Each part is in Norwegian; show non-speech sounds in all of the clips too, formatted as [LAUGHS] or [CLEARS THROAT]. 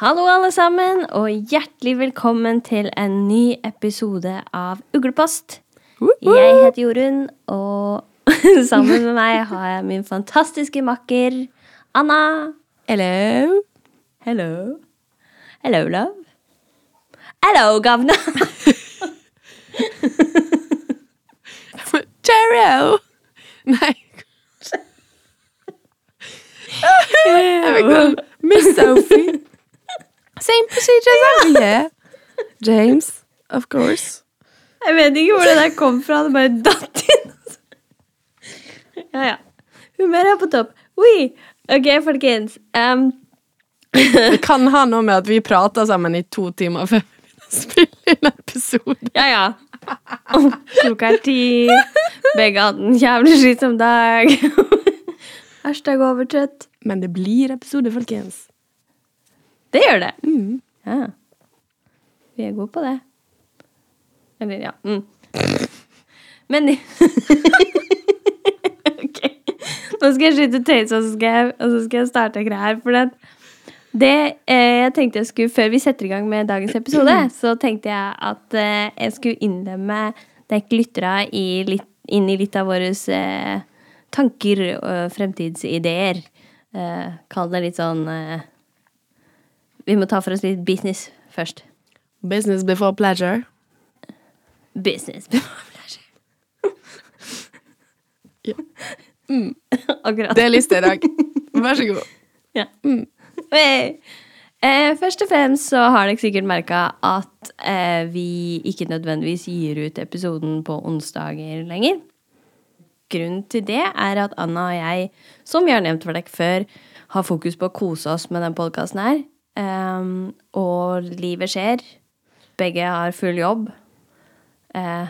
Hallo, alle sammen, og hjertelig velkommen til en ny episode av Uglepost. Jeg heter Jorunn, og [LAUGHS] sammen med meg har jeg min fantastiske makker Anna. Hello. Hello. Hello, love. Hello, gavna. [LAUGHS] Cheerio! Nei. [LAUGHS] Jeg vet ikke. Miss Sophie. Same procedure as yeah. yeah. James, of course. Jeg vet ikke hvor det der kom fra. Det bare datt inn. Ja, ja. Humøret er på topp. Oui. Ok, folkens. Um, Det kan ha noe med at vi prater sammen i to timer før vi spiller inn episode. ja, ja. Og Klokka er ti. Begge hadde en jævlig slitsom dag. Hashtag overtrøtt. Men det blir episode, folkens. Det gjør det. Ja. Vi er gode på det. Eller, ja. Mm. Men [LAUGHS] Ok. Nå skal jeg slutte å tøyse, og så skal jeg, og så skal jeg starte greier. For det, det eh, jeg tenkte jeg skulle, Før vi setter i gang med dagens episode, så tenkte jeg at eh, jeg skulle innlemme dekk lyttere i litt, inn i litt av våre eh, tanker og fremtidsideer. Eh, Kall det litt sånn eh, Vi må ta for oss litt business først. Business before pleasure. Business. before pleasure. [LAUGHS] Ja. [LAUGHS] Akkurat. Det er lista i dag. Vær så god. [LAUGHS] Ja. Hey. Eh, først og fremst så har dere sikkert merka at eh, vi ikke nødvendigvis gir ut episoden på onsdager lenger. Grunnen til det er at Anna og jeg, som vi har nevnt for dere før, har fokus på å kose oss med den podkasten her. Ehm, og livet skjer. Begge har full jobb. Uh,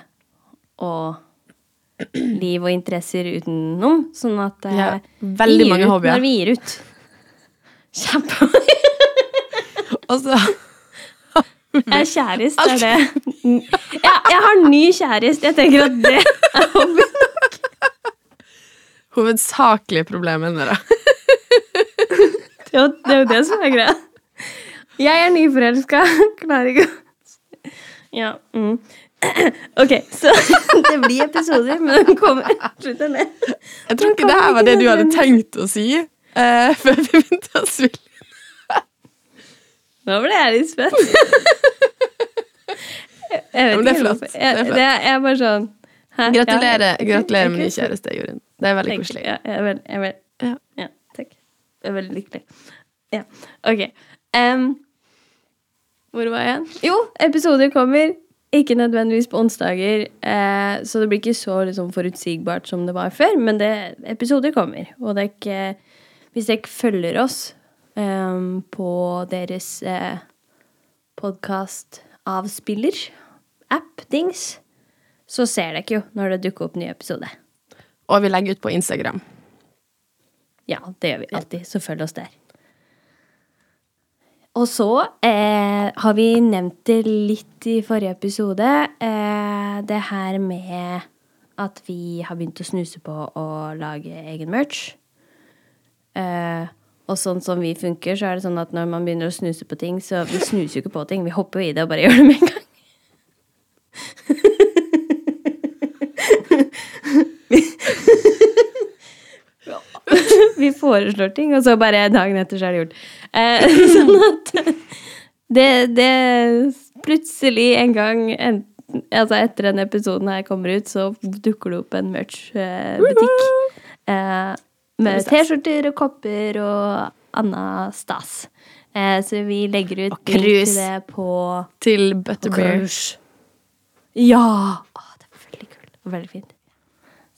og liv og interesser utenom. Sånn at uh, Ja, veldig mange ut hobbyer. Når vi gir ut. [LAUGHS] Kjempe... Og så Jeg er kjærest, er det. Jeg, jeg har ny kjærest. Jeg tenker at det er hobby. nok. hovedsakelige problemet er jo [LAUGHS] det, er jo det som er greia. Jeg er nyforelska. [LAUGHS] Klarer ikke å Ja. Mm. [CLEARS THROAT] Ok, så [LAUGHS] det blir episoder, men den kommer Slutt å le. Jeg tror ikke det her var det du hadde tenkt å si uh, [LAUGHS] før vi begynte å spille. Nå ble jeg litt spent. Jeg, vet men det er flott. Jeg, Det er det er, jeg er bare sånn hæ? Gratulerer, Ja, gratulerer med ny kjæreste, Jorunn. Det er veldig Takk. koselig. Ja, jeg er veldig, jeg er veldig, Ja. ja, takk. Jeg er veldig lykkelig. Ja, ok. Em, hvor var jeg? Jo, episoder kommer. Ikke nødvendigvis på onsdager, eh, så det blir ikke så liksom, forutsigbart som det var før. Men det, episoder kommer. Og det ikke Hvis dere følger oss eh, på deres eh, podkast-avspiller, app-dings, så ser dere jo når det dukker opp ny episode. Og vi legger ut på Instagram. Ja, det gjør vi alltid. Så følg oss der. Og så eh, har vi nevnt det litt i forrige episode. Eh, det her med at vi har begynt å snuse på å lage egen merch. Eh, og sånn som vi funker, så er det sånn at når man begynner å snuse på ting, så vi snuser jo ikke på ting. Vi hopper jo i det og bare gjør det med en gang. [LAUGHS] Vi foreslår ting, og så bare dagen etter så er det gjort. Eh, [LAUGHS] sånn at det, det Plutselig en gang, en, altså etter den episoden her kommer ut, så dukker det opp en merch-butikk. Eh, med T-skjorter og kopper og anna stas. Eh, så vi legger ut krus. til det på Til Butterbeer. Ja! Å, det var veldig kult. Veldig fint.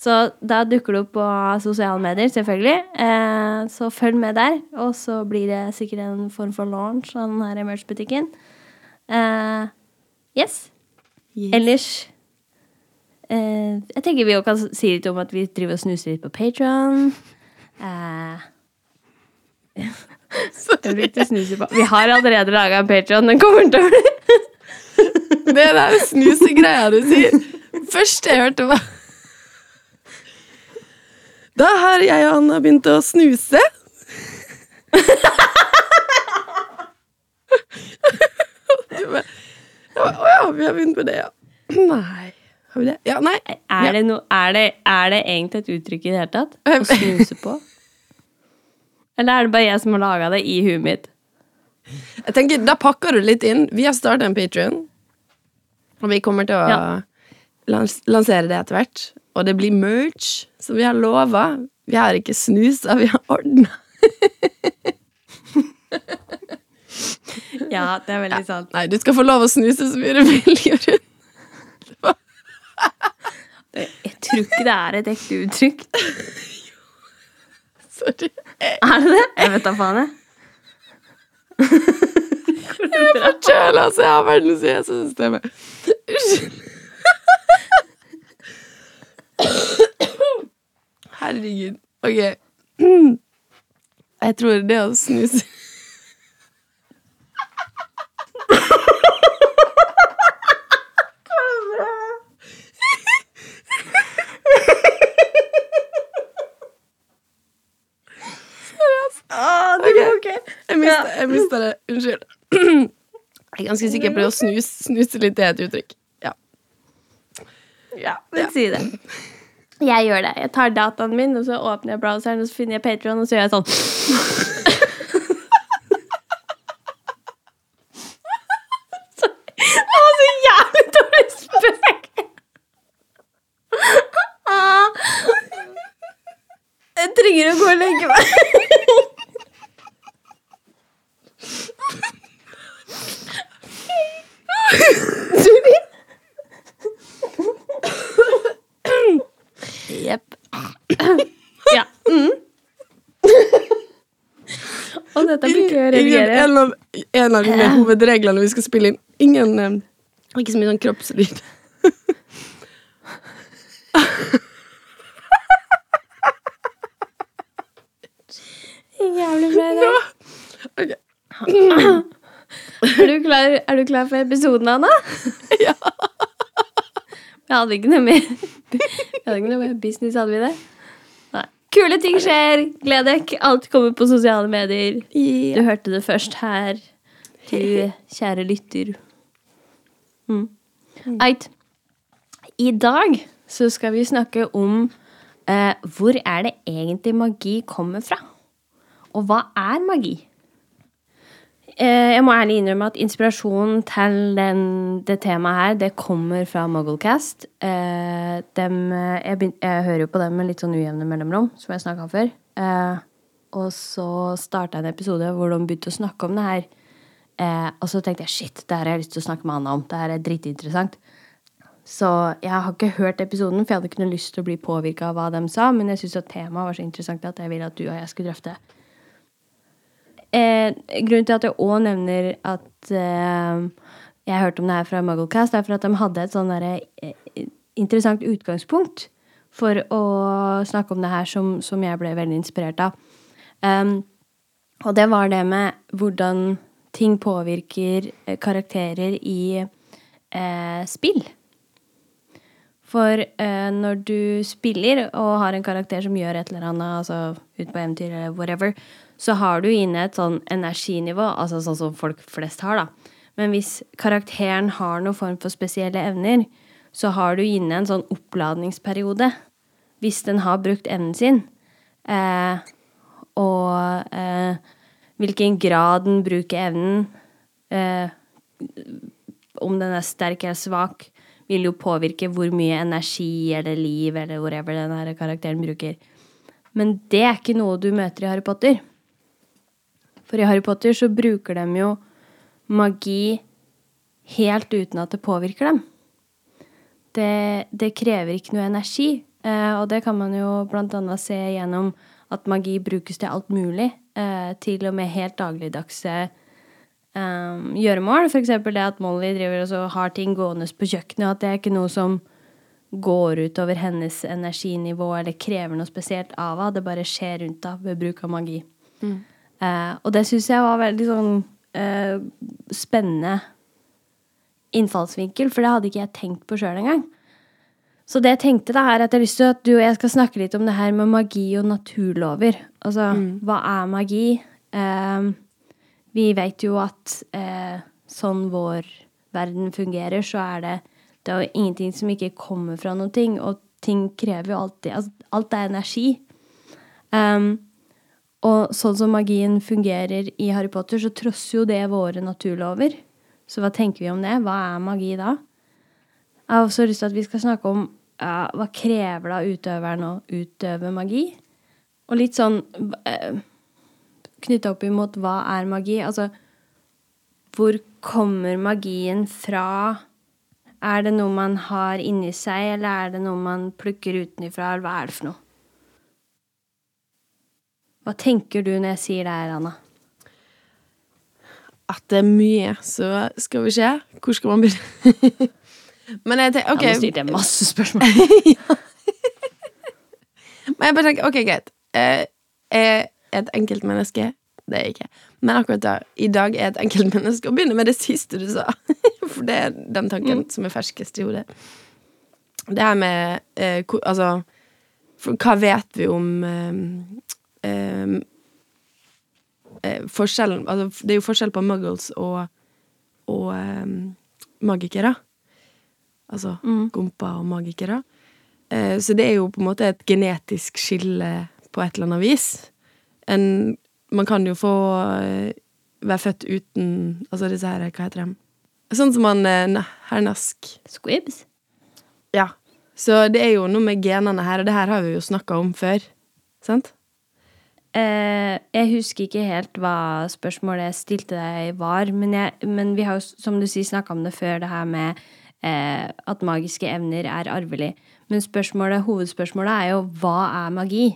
Så da dukker det opp på sosiale medier, selvfølgelig. Eh, så følg med der. Og så blir det sikkert en form for launch av den her merch-butikken. Eh, yes. Ellers eh, Jeg tenker vi også kan si litt om at vi driver og snuser litt på Patron. [LAUGHS] Vi har allerede laga en Patron. Den kommer til å bli [LAUGHS] Det der snusegreia du sier. Første jeg hørte, var Da har jeg og Anna begynt å snuse. Du bare, Å ja, vi har begynt med det, ja. Nei. Har vi det? Ja, nei. Er, det no, er, det, er det egentlig et uttrykk i det hele tatt? Å snuse på? Eller er det bare jeg som har laga det i huet mitt? Jeg tenker, Da pakker du litt inn. Vi har starta en Patrion, og vi kommer til å Ja. lans lansere det etter hvert. Og det blir merch, som vi har lova. Vi har ikke snusa, vi har ordna. [LAUGHS] Ja, det er veldig sant. Nei, du skal få lov å snuse så mye du vil, Jorunn. Jeg tror ikke det er et ekte uttrykk. [LAUGHS] Sorry. Er det det? Jeg vet da faen, jeg. [LAUGHS] Jeg er forkjøla, så jeg har verdens Jesus-systemet. Herregud. Ok. Jeg tror det å snuse Ok. Jeg mista, det. Unnskyld. Jeg er ganske sikker på det å snuse. snuse litt er et uttrykk. Ja. Ja, men si det. Jeg gjør det. Jeg tar dataen min, og så åpner jeg browseren, og så finner jeg Patreon, og så gjør jeg sånn. Det var så jævlig dårlig spøk! Ah. Jeg trenger å gå og legge meg. Sorry. Jepp. Ja. Mm. Og dette blir ikke å Ingen, redigere. en, av, en av de [LAUGHS] hovedreglene når vi skal spille inn. Ingen eh, Ikke så mye sånn kroppslyd. Jævlig bra idé. Ok. Er du klar, er du klar for episoden, Anna? [LAUGHS] Ja. Vi hadde ikke noe mer Vi hadde ikke noe mer business, hadde vi det? Nei. Kule ting skjer! Gled dere. Alt kommer på sosiale medier. Du hørte det først her. Du [LAUGHS] kjære lytter. Mm. Eit. I dag så skal vi snakke om eh, hvor er det egentlig magi kommer fra? Og hva er magi? Eh, jeg må ærlig innrømme at inspirasjonen til den, det temaet her, det kommer fra Mugglecast. Eh, dem, eh, jeg, begyn- jeg hører jo på dem med litt sånn ujevne mellomrom, som jeg snakka om før. Eh, og så starta en episode hvor de begynte å snakke om det her. Eh, og så tenkte jeg shit, det her har jeg lyst til å snakke med Anna om. Det her er dritinteressant. Så jeg har ikke hørt episoden, for jeg hadde ikke noe lyst til å bli påvirka av hva de sa, men jeg syntes at temaet var så interessant at jeg ville at du og jeg skulle drøfte. Eh, grunnen til at jeg òg nevner at eh, jeg hørte om det her fra Mugglecast, er for at de hadde et sånn eh, interessant utgangspunkt for å snakke om det her som, som jeg ble veldig inspirert av. Um, og det var det med hvordan ting påvirker eh, karakterer i eh, spill. For eh, når du spiller og har en karakter som gjør et eller annet, altså ut på eventyr eller whatever, så har du inne et sånn energinivå, altså sånn som folk flest har, da. Men hvis karakteren har noen form for spesielle evner, så har du inne en sånn oppladningsperiode. Hvis den har brukt evnen sin. Eh, hvilken grad den bruker evnen, eh, om den er sterk eller svak, vil jo påvirke hvor mye energi eller liv eller whatever den her karakteren bruker. Men det er ikke noe du møter i Harry Potter. For i Harry Potter så bruker de jo magi helt uten at det påvirker dem. Det, det krever ikke noe energi. Eh, og det kan man jo blant annet se gjennom at magi brukes til alt mulig. Eh, til og med helt dagligdagse eh, gjøremål. F.eks. det at Molly driver og har ting gående på kjøkkenet, og at det er ikke noe som går ut over hennes energinivå eller krever noe spesielt av henne. Det bare skjer rundt henne ved bruk av magi. Eh, og det syns jeg var veldig sånn eh, spennende innfallsvinkel, for det hadde ikke jeg tenkt på sjøl engang. Så det jeg tenkte da, er at jeg har lyst til at du og jeg skal snakke litt om det her med magi og naturlover. Altså, hva er magi? Eh, Vi vet jo at eh, sånn vår verden fungerer, så er det Det er jo ingenting som ikke kommer fra noen ting, og ting krever jo alltid altså, Alt er energi. Um, og sånn som magien fungerer i Harry Potter, så trosser jo det våre naturlover. Så hva tenker vi om det? Hva er magi da? Jeg har også lyst til at vi skal snakke om ja, hva krever det av utøveren å utøve magi? Og litt sånn eh, knytta opp imot hva er magi? Altså, hvor kommer magien fra? Er det noe man har inni seg, eller er det noe man plukker utenfra, eller hva er det for noe? Hva tenker du når jeg sier det her, Anna? At det er mye, så skal vi se. Hvor skal man begynne? [LAUGHS] Men jeg tenker, ok Ja, nå stilte jeg masse spørsmål. [LAUGHS] Men jeg bare tenker, ok, greit. Jeg er et enkeltmenneske Det er jeg ikke. Men akkurat da, i dag er jeg et enkeltmenneske. Og begynne med det siste du sa. [LAUGHS] For det er den tanken som er ferskest i hodet. Det her med eh, Altså Hva vet vi om eh, eh, eh, Forskjellen Altså, det er jo forskjell på muggles og, og eh, magikere. Altså gomper og magikere. Eh, Så det er jo på en måte et genetisk skille på et eller annet vis. En, man kan jo få eh, være født uten Altså disse her, hva heter de? Sånn som han eh, na- hernask. Squibs? Ja. Så det er jo noe med genene her, og det her har vi jo snakka om før. Sant? Eh, jeg husker ikke helt hva spørsmålet jeg stilte deg var, men, jeg, men vi har jo, som du sier, snakka om det før, det her med eh, at magiske evner er arvelig. Men spørsmålet, hovedspørsmålet er jo hva er magi?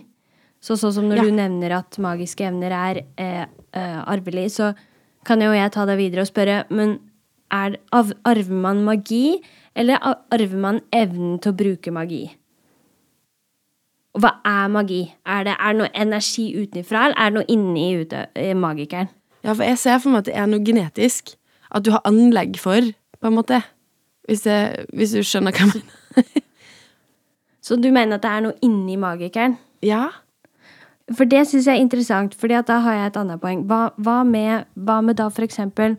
Så sånn som når Ja. du nevner at magiske evner er eh, eh, arvelig, så kan jo jeg ta deg videre og spørre, men er, av, arver man magi, eller arver man evnen til å bruke magi? Og hva er magi? Er det, er det noe energi utenfra, eller er det noe inni ute, magikeren? Ja, for jeg ser for meg at det er noe genetisk. At du har anlegg for, på en måte. Hvis, jeg, hvis du skjønner hva jeg mener. [LAUGHS] Så du mener at det er noe inni magikeren? ja? For det syns jeg er interessant, fordi da har jeg et annet poeng. Hva, hva, med, hva med da for eksempel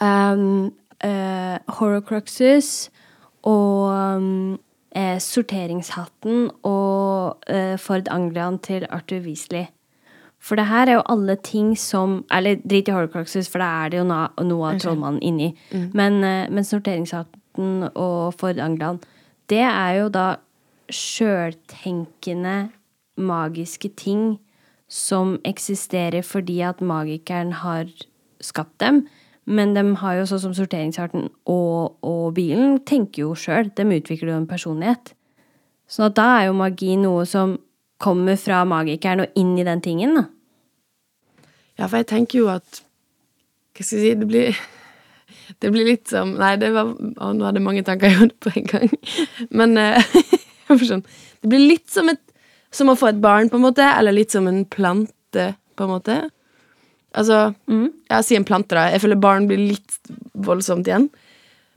um, uh, horocruxes og um, eh, sorteringshatten og uh, Ford Anglian til Arthur Weasley? For det her er jo alle ting som Eller drit i Horrocruxes, for da er det jo noe av trollmannen inni. Men, eh, men sorteringshatten og Ford det er jo da sjøltenkende magiske ting som eksisterer fordi at magikeren har skapt dem. Men de har jo sånn som sorteringsarten og, og bilen tenker jo sjøl. De utvikler jo en personlighet. Så da er jo magi noe som kommer fra magikeren og inn i den tingen, da. Ja, for jeg tenker jo at Hva skal jeg si Det blir, det blir litt som Nei, det var, å, nå hadde jeg mange tanker i hodet på en gang. Men eh, [LAUGHS] jeg sånn, Det blir litt som, et, som å få et barn, på en måte. Eller litt som en plante, på en måte. Altså Ja, si en plante, da. Jeg føler barn blir litt voldsomt igjen.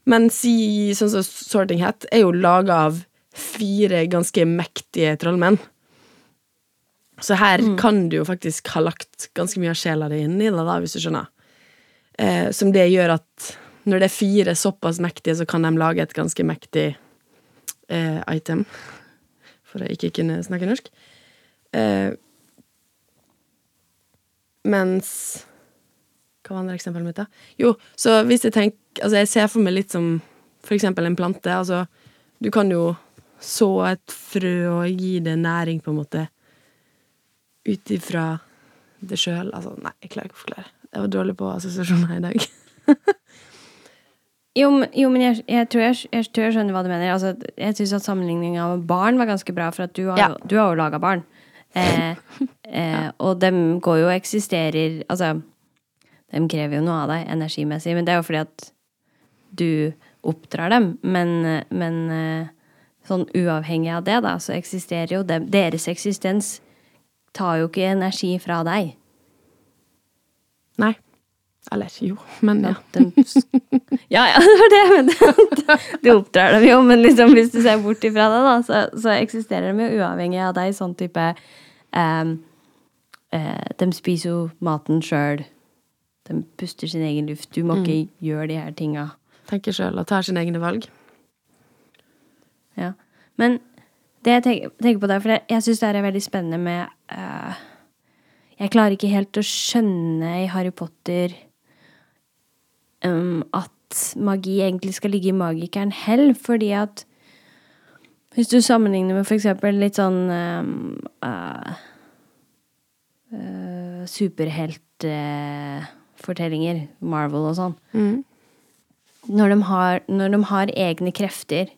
Men si sånn som Sorting Hat er jo laga av fire ganske mektige trollmenn. Så her kan du jo faktisk ha lagt ganske mye av sjela di inn i det, da, hvis du skjønner. Eh, som det gjør at når det er fire såpass mektige, så kan de lage et ganske mektig eh, item. For å ikke kunne snakke norsk. Eh, mens Hva var andre eksempelet mitt, da? Jo, så hvis jeg tenker Altså, jeg ser for meg litt som for eksempel en plante. Altså, du kan jo så et frø og gi det næring, på en måte ut ifra det sjøl. Altså, nei, jeg klarer ikke å forklare. Jeg var dårlig på assosiasjoner i dag. [LAUGHS] Jo, men- jo men jeg, jeg, tror jeg, jeg tror jeg skjønner hva du mener. Altså, jeg syns at sammenligninga med barn var ganske bra, for at du har Ja. du har jo laga barn. Eh, eh, [LAUGHS] og dem går jo og eksisterer Altså, dem krever jo noe av deg energimessig, men det er jo fordi at du oppdrar dem. Men, eh, men eh, sånn uavhengig av det, da, så eksisterer jo dem Deres eksistens tar jo ikke energi fra deg. Nei. Eller jo, men ja. [LAUGHS] Ja, ja, det var det jeg mente. Du oppdrar dem jo, men liksom, hvis du ser bort ifra det, da, så, så eksisterer de jo uavhengig av deg. Sånn type um, uh, De spiser jo maten sjøl. De puster sin egen luft. Du må ikke gjøre de her tinga. Tenker sjøl og tar sine egne valg. Ja. Men det jeg tenker, tenker på der, for jeg, jeg syns det her er veldig spennende med eh, Jeg klarer ikke helt å skjønne i Harry Potter um, at magi egentlig skal ligge i magikeren hell, fordi at Hvis du sammenligner med for eksempel litt sånn um, uh, uh, superheltfortellinger, Marvel og sånn når når de har egne krefter,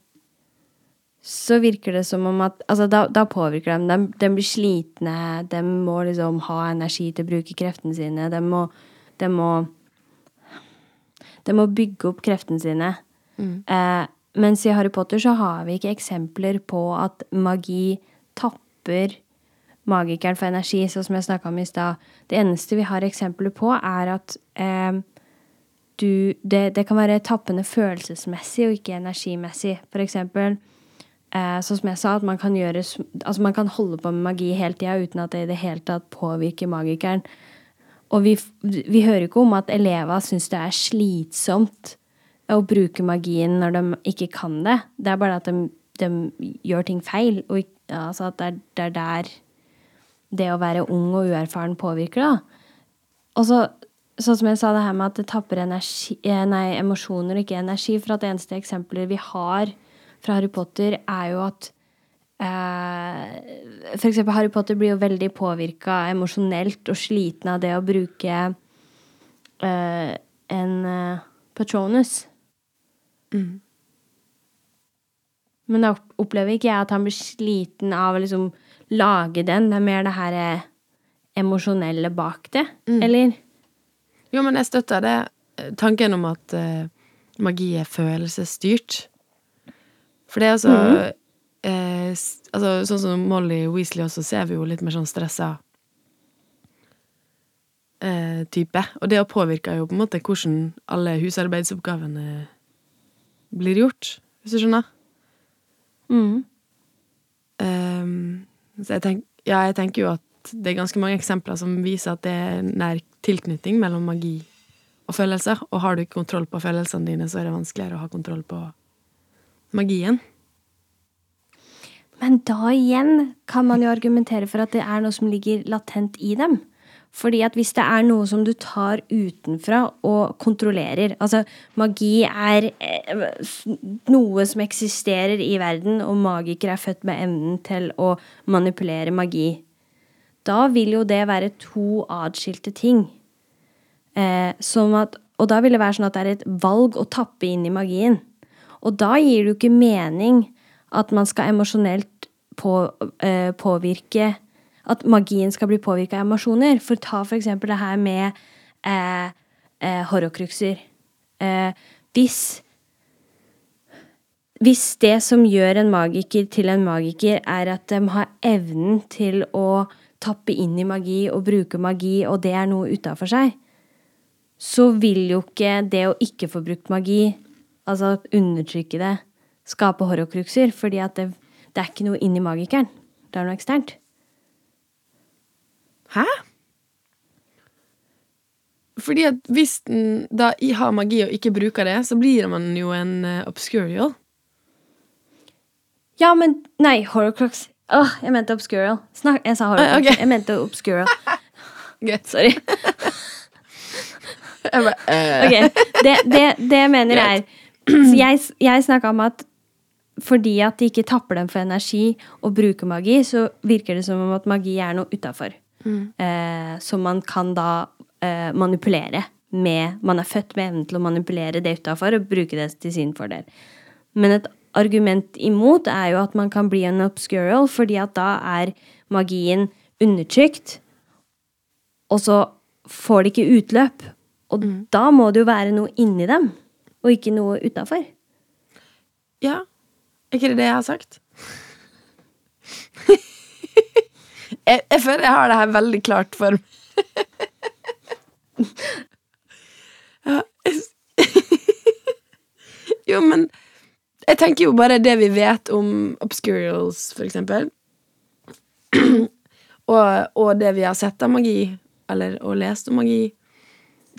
så virker det som om at Altså, da, da påvirker de. de. De blir slitne, de må liksom ha energi til å bruke kreftene sine. De må De må, de må bygge opp kreftene sine. Eh, mens i Harry Potter så har vi ikke eksempler på at magi tapper magikeren for energi, sånn som jeg snakka om i stad. Det eneste vi har eksempler på, er at eh, du, det, det kan være tappende følelsesmessig og ikke energimessig. For eksempel, eh, sånn som jeg sa, at man kan, gjøre, altså man kan holde på med magi hele tida uten at det i det hele tatt påvirker magikeren. Og vi, vi hører ikke om at elever syns det er slitsomt å bruke magien når de ikke kan det. Det er bare at de, de gjør ting feil. Og altså at det er, det er der det å være ung og uerfaren påvirker, da. Og så, sånn som jeg sa, det her med at det tapper energi, eh, nei, emosjoner og ikke energi. For at det eneste eksempelet vi har fra Harry Potter, er jo at eh, For eksempel Harry Potter blir jo veldig påvirka emosjonelt og sliten av det å bruke eh, en eh, Patronus. Men da opplever ikke jeg at han blir sliten av å liksom lage den. Det er mer det her eh, emosjonelle bak det, eller? Jo, men jeg støtter det. Tanken om at eh, magi er følelsesstyrt. For det er altså eh, altså, Sånn som Molly Weasley også, ser vi jo litt mer sånn stressa eh, type. Og det påvirker jo på en måte hvordan alle husarbeidsoppgavene blir gjort, hvis du skjønner. Mm. Um, så jeg, tenk, ja, jeg tenker jo at det er ganske mange eksempler som viser at det er nær tilknytning mellom magi og følelser. Og har du ikke kontroll på følelsene dine, så er det vanskeligere å ha kontroll på magien. Men da igjen kan man jo argumentere for at det er noe som ligger latent i dem. Fordi at hvis det er noe som du tar utenfra og kontrollerer Altså, magi er eh, noe som eksisterer i verden, og magikere er født med evnen til å manipulere magi. Da vil jo det være to atskilte ting. Eh, at, og da vil det være sånn at det er et valg å tappe inn i magien. Og da gir det jo ikke mening at man skal emosjonelt på, eh, påvirke At magien skal bli påvirka av emosjoner. For ta for eksempel det her med eh, eh, horrocruxer. Eh, hvis hvis det som gjør en magiker til en magiker, er at de har evnen til å tappe inn i magi og bruke magi, og det er noe utafor seg, så vil jo ikke det å ikke få brukt magi, altså undertrykke det, skape horokrukser, fordi at det, det er ikke noe inni magikeren. Det er noe eksternt. Hæ? Fordi at hvis den da har magi og ikke bruker det, så blir man jo en uh, obscurial. Ja, men Nei, horocrux. Åh, jeg mente obscurial. Snak, jeg sa horocrux. Okay. Jeg mente obscurial. [LAUGHS] Greit. Sorry. [LAUGHS] Jeg bare, uh. Ok, det, det, det jeg mener er [CLEARS THROAT] så Jeg, jeg snakka om at fordi at de ikke tapper dem for energi og bruker magi, så virker det som om at magi er noe utafor. Eh, som man kan da eh, manipulere med Man er født med evnen til å manipulere det utafor og bruke det til sin fordel. Men et argument imot er jo at man kan bli en obscural, fordi at da er magien undertrykt, og så får de ikke utløp. Og da må det jo være noe inni dem, og ikke noe utafor. Ja. Er ikke det det jeg har sagt? [LAUGHS] jeg, jeg føler jeg har det her veldig klart for ja. [LAUGHS] Jo, men jeg tenker jo bare det vi vet om obscurials, for eksempel. [CLEARS THROAT] og, og det vi har sett av magi, eller og lest om magi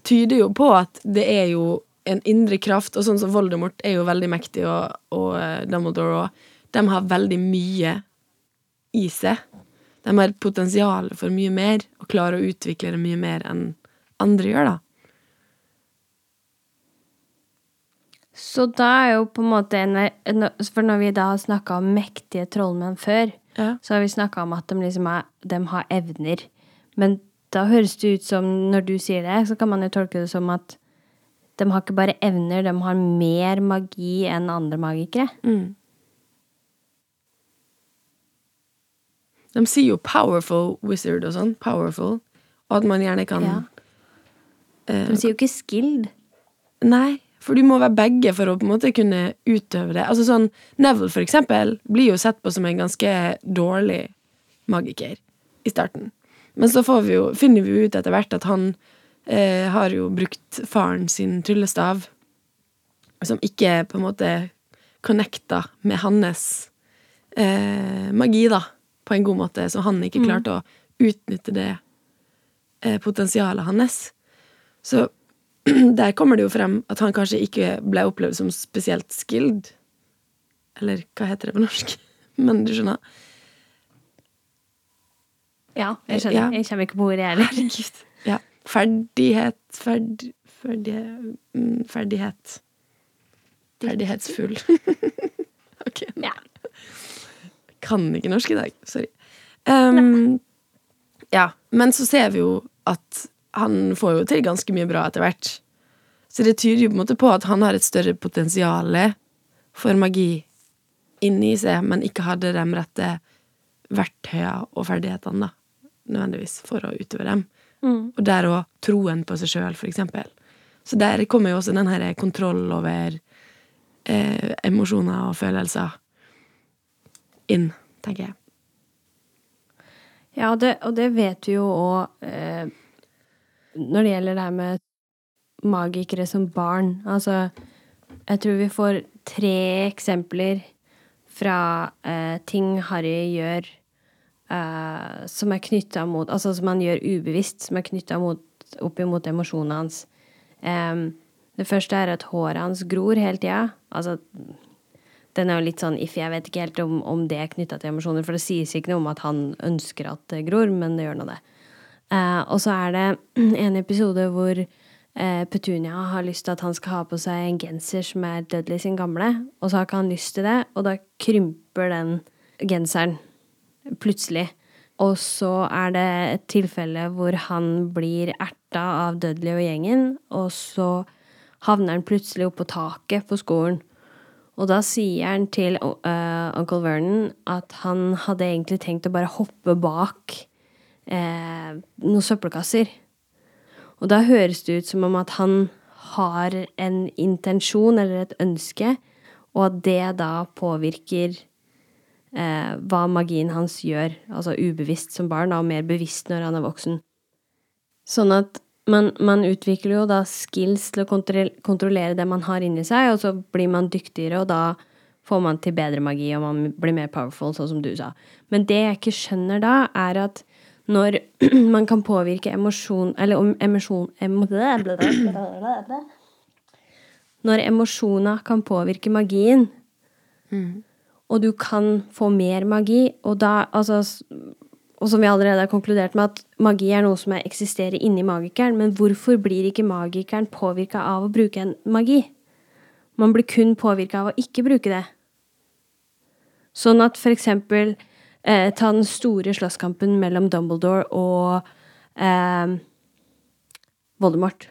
tyder jo på at det er jo en indre kraft, og sånn som Voldemort er jo veldig mektig, og, og eh, Dumbledore òg. De har veldig mye i seg. De har potensial for mye mer, og klarer å utvikle det mye mer enn andre gjør, da. Så da er jo på en måte For når vi da har snakka om mektige trollmenn før, Ja. så har vi snakka om at de liksom er, de har evner. Men da høres det ut som, når du sier det, så kan man jo tolke det som at de har ikke bare evner, de har mer magi enn andre magikere. Mm. De sier jo 'powerful wizard' og sånn. Powerful. Og at man gjerne kan Ja. De sier jo ikke 'skilled'. Nei, for du må være begge for å på en måte kunne utøve det. Altså sånn, Neville, for eksempel, blir jo sett på som en ganske dårlig magiker i starten. Men så får vi jo, finner vi jo ut etter hvert at han eh, har jo brukt faren sin tryllestav, som ikke på en måte connecta med hans eh, magi, da, på en god måte, så han ikke klarte å utnytte det eh, potensialet hans. Så [CLEARS THROAT] der kommer det jo frem at han kanskje ikke ble opplevd som spesielt skilled. Eller hva heter det på norsk? [LAUGHS] Men du skjønner? Ja, jeg skjønner. Ja. Jeg kommer ikke på ordet, jeg heller. Ja. Ferdighet Ferd... Ferdighet mm, Ferdighet. Ferdighetsfull. [LAUGHS] ok. Ja. Kan ikke norsk i dag. Sorry. Um, ja, men så ser vi jo at han får jo til ganske mye bra etter hvert. Så det tyder jo på en måte på at han har et større potensial for magi inni seg, men ikke hadde de rette verktøyene og ferdighetene, da, nødvendigvis, for å utøve dem. Og der òg troen på seg sjøl, for eksempel. Så der kommer jo også den her kontroll over eh, emosjoner og følelser inn, tenker jeg. Ja, og det, og det vet vi jo òg eh, når det gjelder det her med magikere som barn. Altså, jeg tror vi får tre eksempler fra eh, ting Harry gjør eh, som er knytta mot Altså som han gjør ubevisst, som er knytta opp imot emosjonene hans. Um, det første er at håret hans gror hele tida. Altså den er jo litt sånn iffy. Jeg vet ikke helt om, om det er knytta til emosjoner, for det sies ikke noe om at han ønsker at det gror, men det gjør nå det. Uh, og så er det [CLEARS THROAT] en episode hvor uh, Petunia har lyst til at han skal ha på seg en genser som er Dudley sin gamle, og så har ikke han lyst til det, og da krymper den genseren plutselig. Og så er det et tilfelle hvor han blir erta av Dudley og gjengen, og så havner han plutselig oppå taket på skolen. Og da sier han til uh, onkel Vernon at han hadde egentlig tenkt å bare hoppe bak uh, noen søppelkasser. Og da høres det ut som om at han har en intensjon eller et ønske, og at det da påvirker eh, hva magien hans gjør, altså ubevisst som barn, og mer bevisst når han er voksen. Sånn at man, man utvikler jo da skills til å kontrollere det man har inni seg, og så blir man dyktigere, og da får man til bedre magi, og man blir mer powerful, sånn som du sa. Men det jeg ikke skjønner da, er at når [CLEARS THROAT] man kan påvirke emosjon Eller om emosjon emo, [CLEARS THROAT] Når emosjoner kan påvirke magien, og du kan få mer magi, og da altså Og som vi allerede har konkludert med, at magi er noe som er- eksisterer inni magikeren, men hvorfor blir ikke magikeren påvirka av å bruke en magi? Man blir kun påvirka av å ikke bruke det. Sånn at for eksempel eh, ta den store slåsskampen mellom Dumbledore og eh, Voldemort.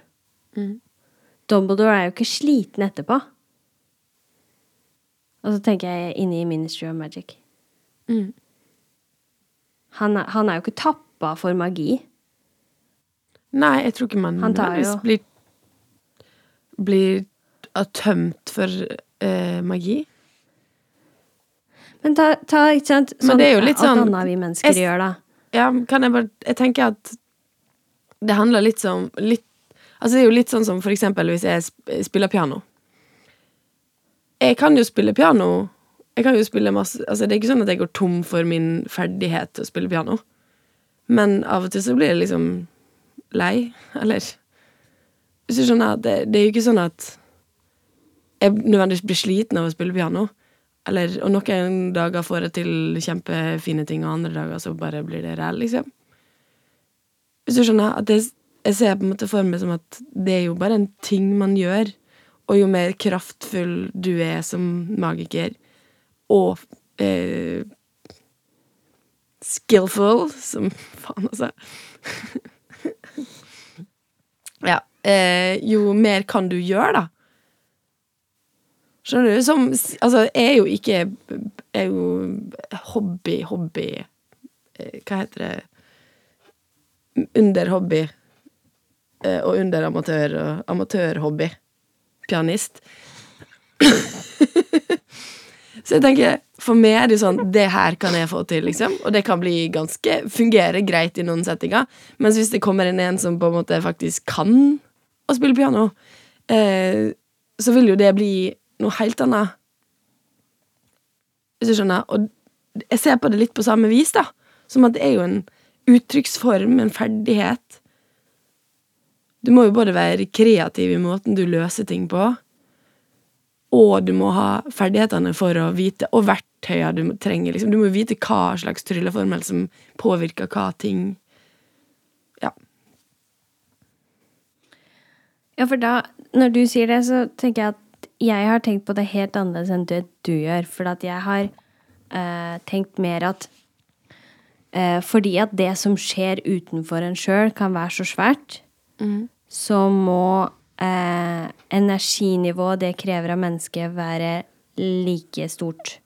Dumbledore er jo ikke sliten etterpå. Og så tenker jeg inni Ministry of Magic. Mm. Han, er, han er jo ikke tappa for magi. Nei, jeg tror ikke man Han tar jo- blir Blir tømt for eh, magi. Men ta, ta ikke sant Men det er jo litt sånn- Alt annet vi mennesker Jeg- gjør, da. Ja, kan jeg bare Jeg tenker at det handler litt som litt, Altså, det er jo litt sånn som for eksempel hvis jeg spiller piano. Jeg kan jo spille piano. Jeg kan jo spille masse Altså, det er ikke sånn at jeg går tom for min ferdighet til å spille piano. Men av og til så blir jeg liksom lei, [LAUGHS] eller Hvis du skjønner, det, det er jo ikke sånn at jeg nødvendigvis blir sliten av å spille piano. Eller, og noen dager får jeg til kjempefine ting, og andre dager så bare blir det ræl, liksom. Hvis du skjønner, at det, jeg ser på en måte for meg som at det er jo bare en ting man gjør, og jo mer kraftfull du er som magiker, og eh, skillful, som faen, altså [LAUGHS] Ja. Eh, jo mer kan du gjøre, da. Skjønner du? Som Altså, jeg er jo ikke er jo hobby, hobby eh, Hva heter det? Under hobby eh, og under amatør og amatørhobby. Pianist. [LAUGHS] Så jeg tenker, for meg er det sånn Det her kan jeg få til, liksom. Og det kan bli ganske fungere greit i noen settinger. Mens hvis det kommer inn en som på en måte faktisk kan å spille piano, eh, så vil jo det bli noe helt annet. Hvis du skjønner? Og jeg ser på det litt på samme vis, da. Som at det er jo en uttrykksform, en ferdighet. Du må jo både være kreativ i måten du løser ting på, og du må ha ferdighetene for å vite, og verktøyene du trenger. Liksom. Du må vite hva slags trylleformel som påvirker hva ting. Ja. Ja, for da, når du sier det, så tenker jeg at jeg har tenkt på det helt annerledes enn det du gjør. For at jeg har eh, tenkt mer at eh, Fordi at det som skjer utenfor en sjøl, kan være så svært, så må eh, energinivået det krever av mennesket, være like stort.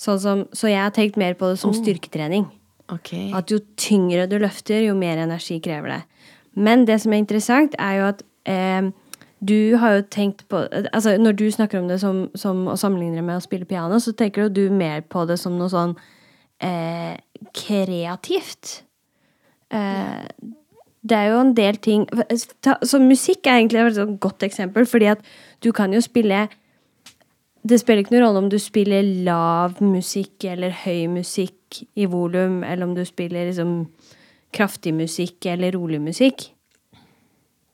Sånn som, så jeg har tenkt mer på det som styrketrening. Okay. At jo tyngre du løfter, jo mer energi krever det. Men det som er interessant, er jo at eh, du har jo tenkt på Altså, når du snakker om det som, som å sammenligne det med å spille piano, så tenker du mer på det som noe sånn eh, kreativt. Eh, det er jo en del ting Så musikk er egentlig et sånn godt eksempel, fordi at du kan jo spille det spiller ikke noen rolle om du spiller lav musikk eller høy musikk i volum, eller om du spiller liksom kraftig musikk eller rolig musikk.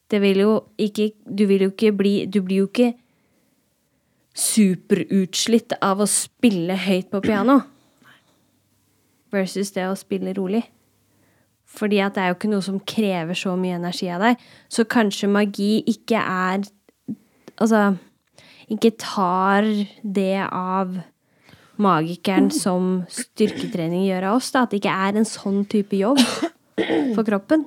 Det vil jo ikke Du vil jo ikke bli Du blir jo ikke superutslitt av å spille høyt på piano versus det å spille rolig. Fordi at det er jo ikke noe som krever så mye energi av deg. Så kanskje magi ikke er Altså ikke tar det av magikeren som styrketrening gjør av oss. Da. At det ikke er en sånn type jobb for kroppen.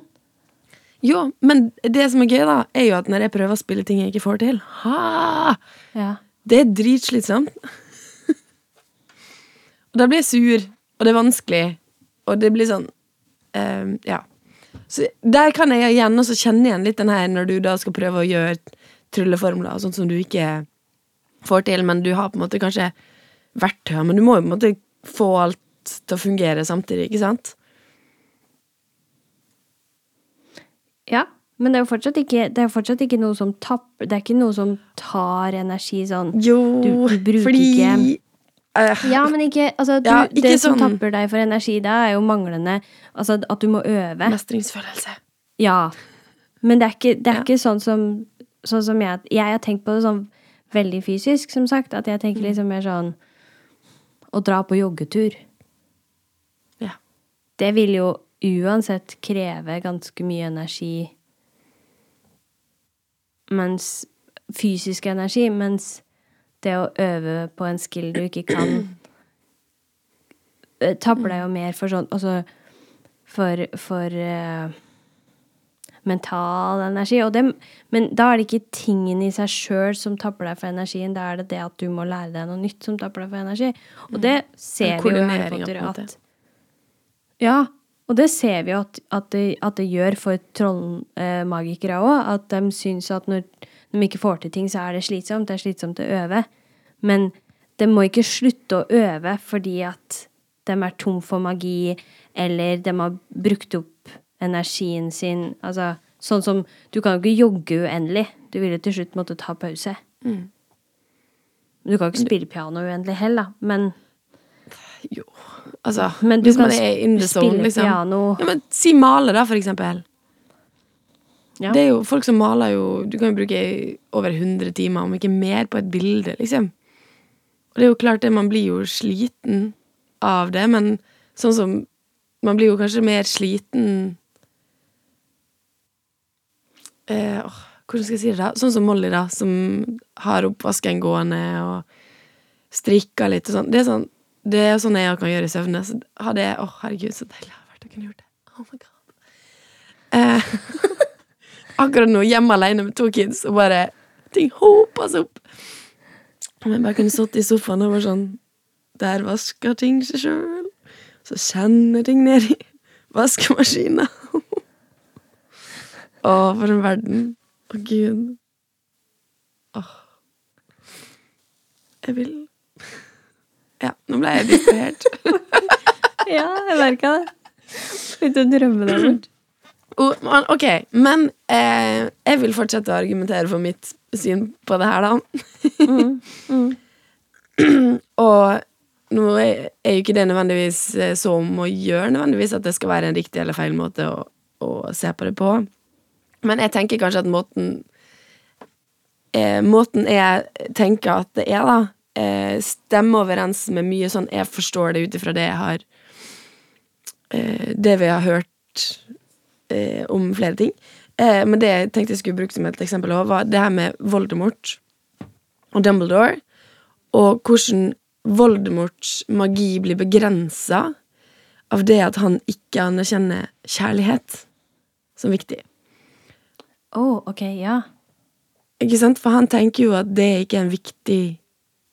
Jo, men det som er gøy, da, er jo at når jeg prøver å spille ting jeg ikke får til ha, Ja. Det er dritslitsomt. [LAUGHS] og da blir jeg sur, og det er vanskelig, og det blir sånn eh, Ja. Så der kan jeg igjen også kjenne igjen litt den her når du da skal prøve å gjøre trylleformler, sånn som du ikke får til, men du har på en måte kanskje verktøy, men du må jo på en måte få alt til å fungere samtidig, ikke sant? ja. Men det er jo fortsatt ikke, det er fortsatt ikke noe som tapper Det er ikke noe som tar energi sånn Jo, Du- du fordi ikke- Ja, men ikke, altså, du, Ja, ikke Det som sånn- tapper deg for energi, da er jo manglende Altså at du må øve. Mestringsfølelse. Ja. Men det er ikke, det er Ja. ikke sånn som Sånn som jeg Jeg har tenkt på det sånn veldig fysisk, som sagt. At jeg Mm. tenker liksom mer sånn Å dra på joggetur. Ja. Det vil jo uansett kreve ganske mye energi. Mens Fysisk energi. Mens det å øve på en skill du ikke kan eh, Tapper deg jo mer for sånn Altså for, for uh, mental energi. Det, men da er det ikke tingen i seg sjøl som tapper deg for energien. Da er det det at du må lære deg noe nytt som tapper deg for energi. Og det ser vi jo i Harry Potter på det. at Ja, og det ser vi jo at, at, det, at det gjør for trollmagikere òg. At de syns at når de ikke får til ting, så er det slitsomt. Det er slitsomt å øve. Men de må ikke slutte å øve fordi at de er tom for magi, eller de har brukt opp energien sin. Altså, sånn som Du kan jo ikke jogge uendelig. Du vil jo til slutt måtte ta pause. Mm. Du kan jo ikke spille piano uendelig heller. Men Jo, altså Men du Hvis man er in the zone, liksom. piano. Ja, men Si male, da, for eksempel. Ja. Det er jo folk som maler jo Du kan jo bruke over 100 timer, om ikke mer, på et bilde, liksom. Og det er jo klart det, man blir jo sliten av det, men sånn som Man blir jo kanskje mer sliten eh, åh, Hvordan skal jeg si det, da? Sånn som Molly, da, som har oppvasken gående og strikker litt og sånn. Det er sånn det er sånn jeg kan gjøre i søvne. Så hadde jeg Å, herregud, så deilig det hadde vært å kunne gjort det. Oh my god. Eh, [LAUGHS] akkurat nå hjemme alene med to kids, og bare Ting hoper seg opp. Om jeg bare kunne sittet i sofaen og vært sånn Der vasker ting seg sjøl. Så kjenner ting ned i vaskemaskina. [LAUGHS] Å, for en verden. Å, gud. Åh. Jeg vil Ja, nå ble jeg distrahert. [LAUGHS] Ja, jeg merka det. Begynte å drømme deg bort. Ok, men eh, jeg vil fortsette å argumentere for mitt syn på det her, da. [CLEARS THROAT] Og nå er, er jo ikke det nødvendigvis eh, så om å gjøre nødvendigvis at det skal være en riktig eller feil måte å, å se på det på. Men jeg tenker kanskje at måten eh, Måten jeg tenker at det er, da, eh, stemmer overens med mye sånn jeg forstår det ut ifra det jeg har eh, Det vi har hørt eh, om flere ting. Eh, men det jeg tenkte jeg skulle bruke som et eksempel også, var det her med Voldemort og Dumbledore, og hvordan Voldemorts magi blir begrensa av det at han ikke anerkjenner kjærlighet som viktig. Å, ok, ja. Ikke sant? For han tenker jo at det ikke er en viktig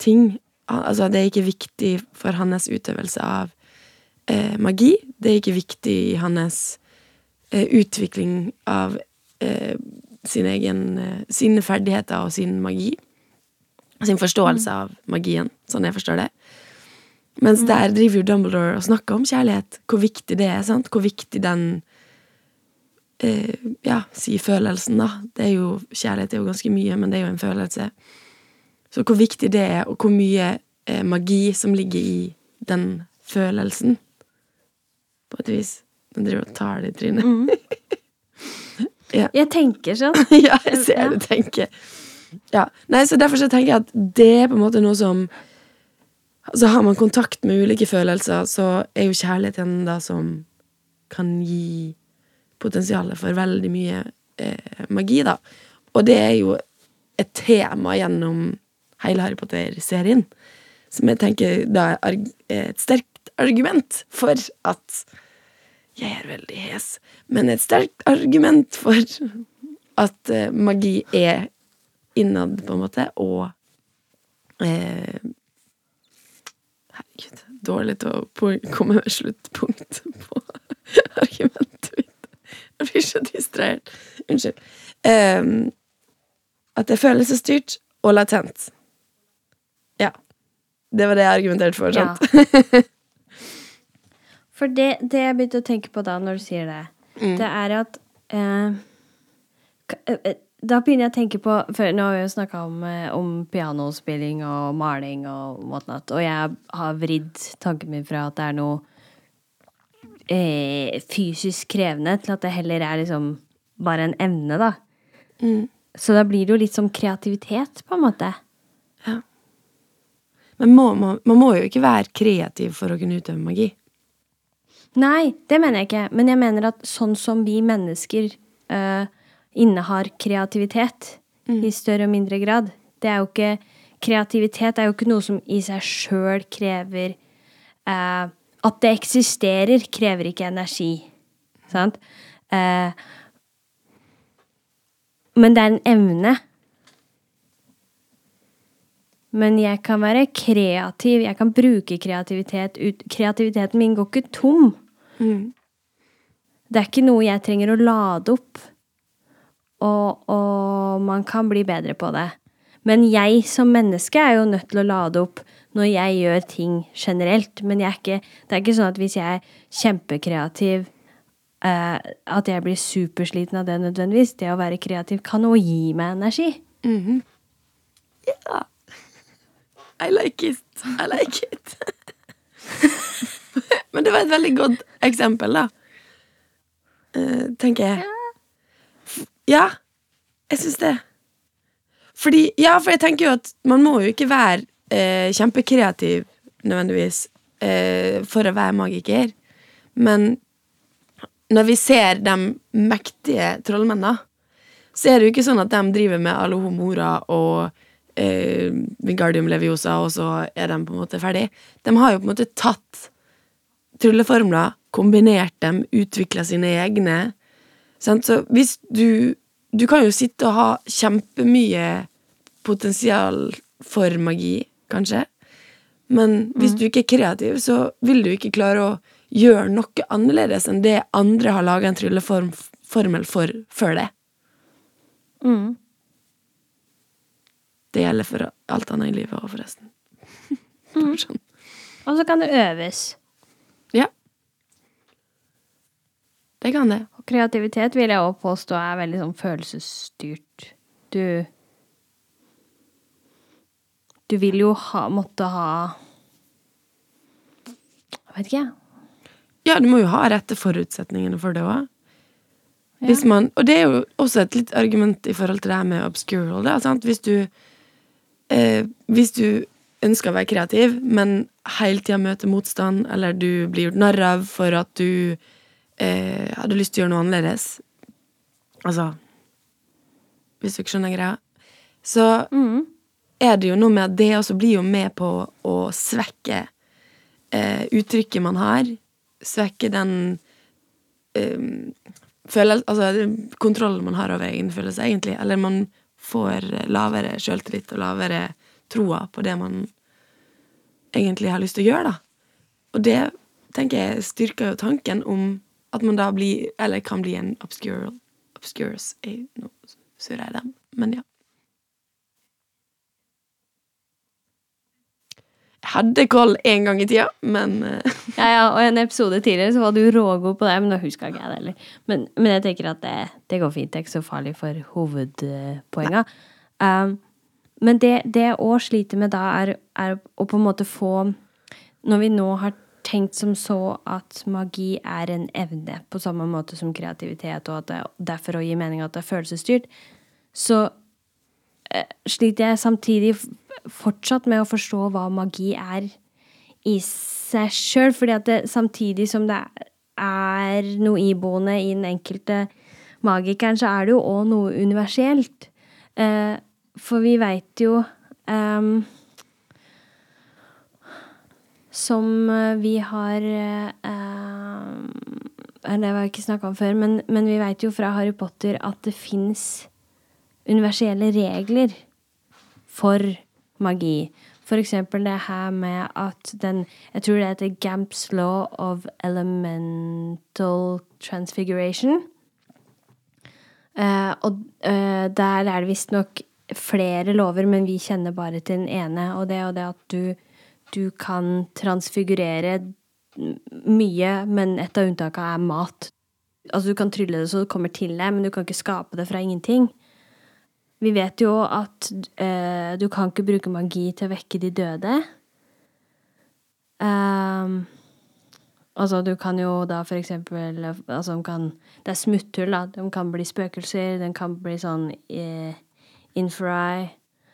ting. Altså, det er ikke viktig for hans utøvelse av eh, magi. Det er ikke viktig i hans utvikling av eh, sin egen, eh, sine ferdigheter og sin magi. Sin forståelse av magien, sånn jeg forstår det. Mens der driver jo Dumbledore og snakker om kjærlighet. Hvor viktig det er. sant? Hvor viktig den eh, Ja, si følelsen, da. Det er jo, kjærlighet er jo ganske mye, men det er jo en følelse. Så hvor viktig det er, og hvor mye eh, magi som ligger i den følelsen. På et vis. Den driver og tar det i trynet. [LAUGHS] Jeg tenker sånn. [LAUGHS] ja, jeg ser det, tenker. Ja. Nei, så derfor så tenker jeg at det er på en måte noe som Altså Har man kontakt med ulike følelser, så er jo kjærligheten da som kan gi potensialet for veldig mye eh, magi, da. Og det er jo et tema gjennom hele Harry Potter-serien, som jeg tenker da er et sterkt argument for at jeg er veldig hes, men et sterkt argument for at eh, magi er innad, på en måte, og eh, Herregud, dårlig til å komme med sluttpunkt på [LAUGHS] argumentet mitt. Jeg blir så distrahert. Unnskyld. Ehm, at det er følelsesstyrt og latent. Ja. Det var det jeg argumenterte for, Ja. [LAUGHS] For det, det jeg begynte å tenke på da når du sier det, det er at eh, eh, eh, Da begynner jeg å tenke på For nå har vi jo snakka om, eh, om pianospilling og maling og whatnot, og jeg har vridd tanken min fra at det er noe eh, fysisk krevende, til at det heller er liksom bare en evne, da. Så da blir det jo litt som kreativitet, på en måte. Men må, man, man må jo ikke være kreativ for å kunne utøve magi. Nei, det mener jeg ikke. Men jeg mener at sånn som vi mennesker uh, innehar kreativitet i større og mindre grad Det er jo ikke Kreativitet er jo ikke noe som i seg sjøl krever uh, At det eksisterer, krever ikke energi. Sant? Uh, men det er en evne. Men jeg kan være kreativ, jeg kan bruke kreativitet Kreativiteten min går ikke tom. Det er ikke noe jeg trenger å lade opp. Og, og man kan bli bedre på det. Men jeg som menneske er jo nødt til å lade opp når jeg gjør ting generelt. Men jeg er ikke, det er ikke sånn at hvis jeg er kjempekreativ eh, At jeg blir supersliten av det nødvendigvis. Det å være kreativ kan også gi meg energi. Ja. I like it. I like it. [LAUGHS] Men det var et veldig godt eksempel, da. Uh, tenker jeg. Ja, jeg syns det. Fordi, ja, for jeg tenker jo at man må jo ikke være uh, kjempekreativ nødvendigvis uh, for å være magiker. Men når vi ser de mektige trollmennene, så er det jo ikke sånn at de driver med Alohomora og eh, Wingardium Leviosa, og så er de på en måte ferdig. De har jo på en måte tatt trylleformler, kombinert dem, utvikla sine egne. Sant? Så hvis du Du kan jo sitte og ha kjempemye potensial for magi, kanskje. Men hvis du ikke er kreativ, så vil du ikke klare å gjøre noe annerledes enn det andre har laga en trylleformel for før det. Mm. Det gjelder for alt annet i livet òg, forresten. Sånn. [LAUGHS] Og så kan det øves. Ja. Det kan det. Og kreativitet vil jeg òg påstå er veldig sånn følelsesstyrt. Du Du vil jo ha, måtte ha Jeg vet ikke, jeg. Ja, du må jo ha rette forutsetningene for det òg. Man, og det er jo også et litt argument i forhold til det her med obscural. Da, sant? Hvis du eh, Hvis du ønsker å være kreativ, men hele tida møter motstand, eller du blir gjort narr av for at du eh, hadde lyst til å gjøre noe annerledes Altså Hvis du ikke skjønner greia. Så er det jo noe med at det også blir jo med på å svekke eh, uttrykket man har. Svekke den eh, følel, altså, kontrollen man har over egen følelse, egentlig. Eller man får lavere sjøltillit og lavere troa på det man egentlig har lyst til å gjøre, da. Og det tenker jeg styrker jo tanken om at man da blir, eller kan bli en obscure Obscures jeg, Nå surrer jeg dem, men ja. Hadde koll en gang i tida, men eh, [LAUGHS] Ja, ja, og en episode tidligere så var du rågod på det, men nå huska ikke jeg det heller. Men, men jeg tenker at det, det går fint. Det er ikke så farlig for hovedpoenga. Um, men det, jeg òg sliter med da, er, er å på en måte få Når vi nå har tenkt som så at magi er en evne, på samme måte som kreativitet, og at det derfor å gi mening at det er følelsesstyrt, så sliter jeg samtidig fortsatt med å forstå hva magi er i seg sjøl, fordi at samtidig som det er noe iboende i den enkelte magikeren, så er det jo òg noe universelt. Eh, for vi veit jo ehm, Som eh, vi har eh, eh, Det har vi ikke snakka om før, men, men vi veit jo fra Harry Potter at det fins universelle regler for magi. For eksempel det her med at den Jeg tror det heter Gamps law of elemental transfiguration. Uh, og uh, der er det visstnok flere lover, men vi kjenner bare til den ene. Og det er det at du, du kan transfigurere mye, men et av unntakene er mat. Altså, du kan trylle det så det kommer til deg, men du kan ikke skape det fra ingenting. Vi vet jo at eh, du kan ikke bruke magi til å vekke de døde. Um, altså, du kan jo da for eksempel altså, de kan, Det er smutthull, da. De kan bli spøkelser, de kan bli sånn eh,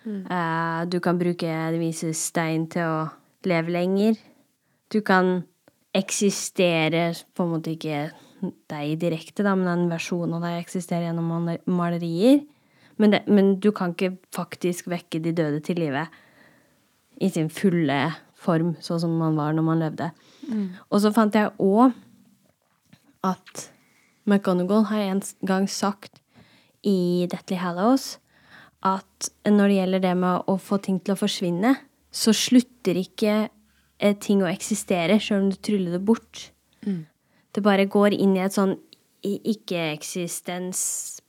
Mm. Eh, du kan bruke det vises stein til å leve lenger. Du kan eksistere på en måte ikke deg direkte, da, men en versjon av deg eksisterer gjennom mal- malerier. Men, det, men du kan ikke faktisk vekke de døde til live i sin fulle form, sånn som man var når man levde. Og så fant jeg òg at McGonagall har en gang sagt i Deathly Hallows at når det gjelder det med å få ting til å forsvinne, så slutter ikke eh, ting å eksistere sjøl om du tryller det bort. Det bare går inn i et sånn ikke-eksistens,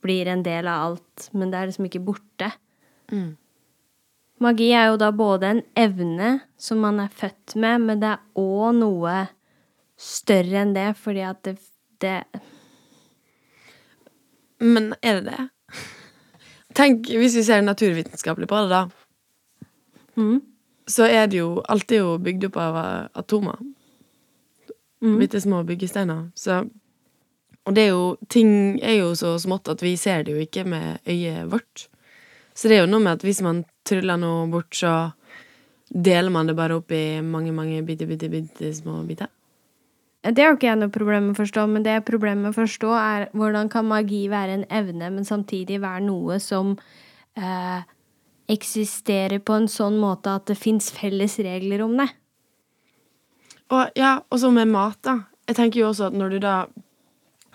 blir en del av alt, men det er liksom ikke borte. Magi er jo da både en evne som man er født med, men det er òg noe større enn det, fordi at det, det Men er det det? Tenk, hvis vi ser naturvitenskapelig på det, da. Mm. Så er det jo Alt er jo bygd opp av atomer. Bitte små byggesteiner. Så Og det er jo, ting er jo så smått at vi ser det jo ikke med øyet vårt. Så det er jo noe med at hvis man tryller noe bort, så deler man det bare opp i mange, mange bitte, bitte, bitte små biter. Det har ikke jeg noe problem med å forstå, men det problemet med å forstå er hvordan kan magi være en evne, men samtidig være noe som eh, eksisterer på en sånn måte at det fins felles regler om det? Og ja, og så med mat, da. Jeg tenker jo også at når du da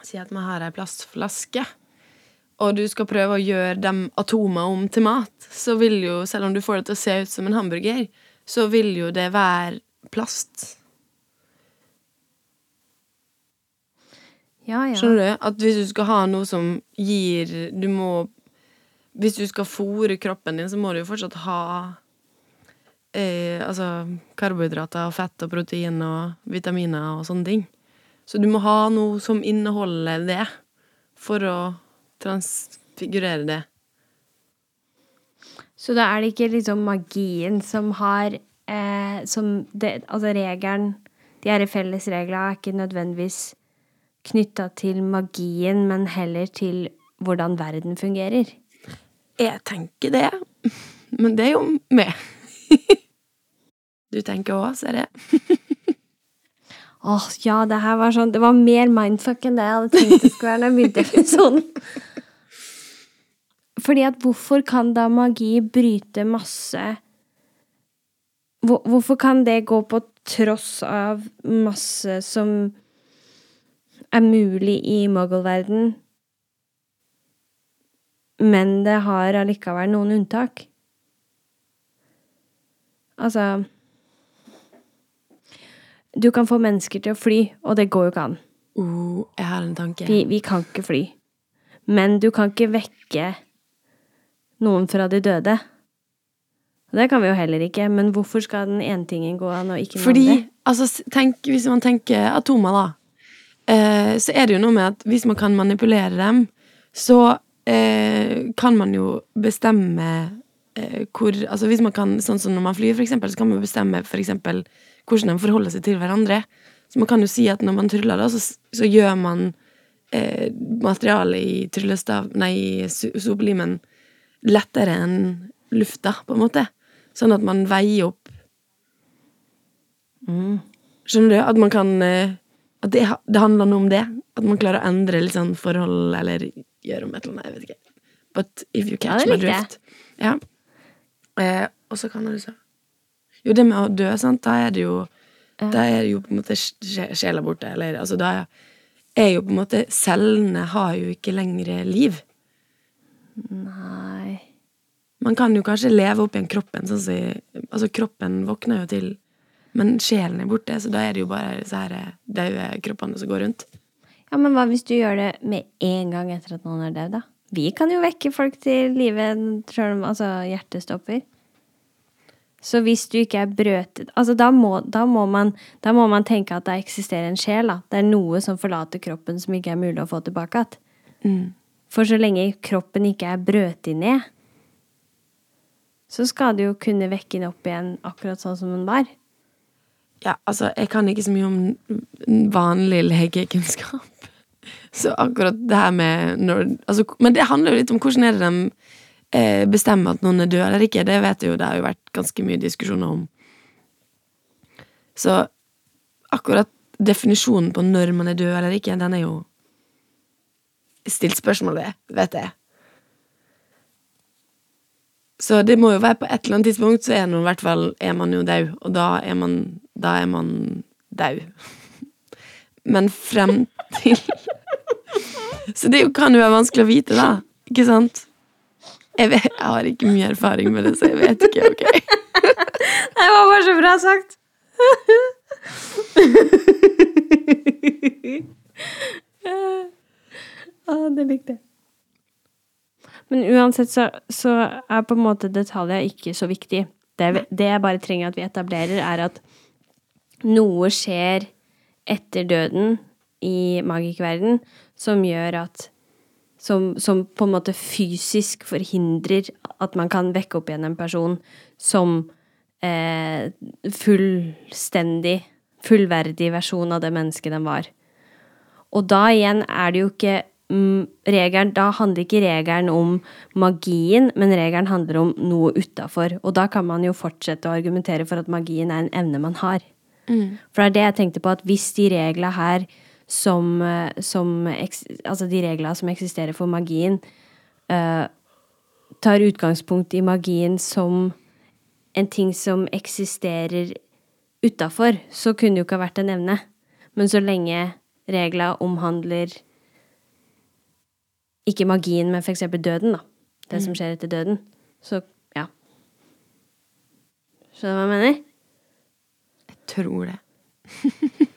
sier at vi har ei plastflaske, og du skal prøve å gjøre de atomene om til mat, så vil jo, selv om du får det til å se ut som en hamburger, så vil jo det være plast. Ja, ja. Skjønner du? At hvis du skal ha noe som gir Du må Hvis du skal fòre kroppen din, så må du jo fortsatt ha eh, Altså karbohydrater og fett og protein og vitaminer og sånne ting. Så du må ha noe som inneholder det, for å transfigurere det. Så da er det ikke liksom magien som har eh, som det, Altså regelen De her felles reglene er ikke nødvendigvis knytta til magien, men heller til hvordan verden fungerer. Jeg tenker det, men det er jo meg. [LAUGHS] Du tenker òg, ser jeg. [LAUGHS] Åh, ja, det her var sånn Det var mer mindfuck enn det jeg hadde tenkt det skulle være når jeg begynte episoden. Fordi at hvorfor kan da magi bryte masse Hvorfor kan det gå på tross av masse som er mulig i muggle-verden, men det har allikevel noen unntak? Altså Du kan få mennesker til å fly, og det går jo ikke an. Uh, jeg har en tanke. Vi, vi kan ikke fly. Men du kan ikke vekke noen fra de døde. Det kan vi jo heller ikke, men hvorfor skal den ene tingen gå an, og ikke den Fordi, andre? altså, tenk, hvis man tenker atomer, da, eh, så er det jo noe med at hvis man kan manipulere dem, så eh, kan man jo bestemme eh, hvor Altså hvis man kan, sånn som når man flyr, for eksempel, så kan man bestemme for eksempel hvordan de forholder seg til hverandre. Så man kan jo si at når man tryller, da, så, så gjør man eh, materialet i tryllestav Nei, i sopelimen lettere enn lufta, på en måte. Sånn at man veier opp Skjønner du? At man kan eh, At det, det handler noe om det. At man klarer å endre litt sånn forhold, eller gjøre om et eller annet. Jeg vet ikke. But if you catch ja, my drift. Ja. Eh, og så kan du si Jo, det med å dø, sant, da er det jo Da er det jo på en måte sjela borte, eller altså da er jo på en måte Cellene har jo ikke lenger liv. Nei Man kan jo kanskje leve opp igjen kroppen, sånn som Altså, kroppen våkner jo til, men sjelen er borte, så da er det jo bare disse eh, daue kroppene som går rundt. Ja, men hva hvis du gjør det med en gang etter at noen er død, da? Vi kan jo vekke folk til live sjøl om altså, hjertet stopper. Så hvis du ikke er brøtet Altså, da må, da, må man, da må man tenke at det eksisterer en sjel, da. Det er noe som forlater kroppen som ikke er mulig å få tilbake igjen. For så lenge kroppen ikke er brøtet ned, så skal du jo kunne vekke den opp igjen akkurat sånn som den var. Ja, altså, jeg kan ikke så mye om vanlig legekunnskap. [LAUGHS] Så akkurat det her med når altså, Men det handler jo litt om hvordan er det de eh, bestemmer at noen er død eller ikke. Det vet jeg jo, det har jo vært ganske mye diskusjoner om. Så akkurat definisjonen på når man er død eller ikke, den er jo stilt spørsmål ved, vet jeg. Så det må jo være på et eller annet tidspunkt, så er, noe, fall, er man jo død. Og da er man, da er man død. [LAUGHS] Men frem til [LAUGHS] Så det kan jo være vanskelig å vite, da. Ikke sant? Jeg, vet, jeg har ikke mye erfaring med det, så jeg vet ikke. ok? [LAUGHS] Det var bare så bra sagt! [LAUGHS] ah, det likte jeg. Men uansett så, så er på en måte detaljer ikke så viktig. Det, det jeg bare trenger at vi etablerer, er at noe skjer etter døden i magikerverdenen som gjør at som, som på en måte fysisk forhindrer at man kan vekke opp igjen en person som eh, fullstendig, fullverdig versjon av det mennesket den var. Og da igjen er det jo ikke mm, regelen Da handler ikke regelen om magien, men regelen handler om noe utafor. Og da kan man jo fortsette å argumentere for at magien er en evne man har. For det er det jeg tenkte på, at hvis de reglene her som, eh, som Altså de reglene som eksisterer for magien, uh, tar utgangspunkt i magien som en ting som eksisterer utafor, så kunne det jo ikke ha vært en evne. Men så lenge regla omhandler ikke magien, men eksempel døden, da. Det som skjer etter døden. Så ja. Skjønner du hva jeg mener? Jeg tror det. [LAUGHS]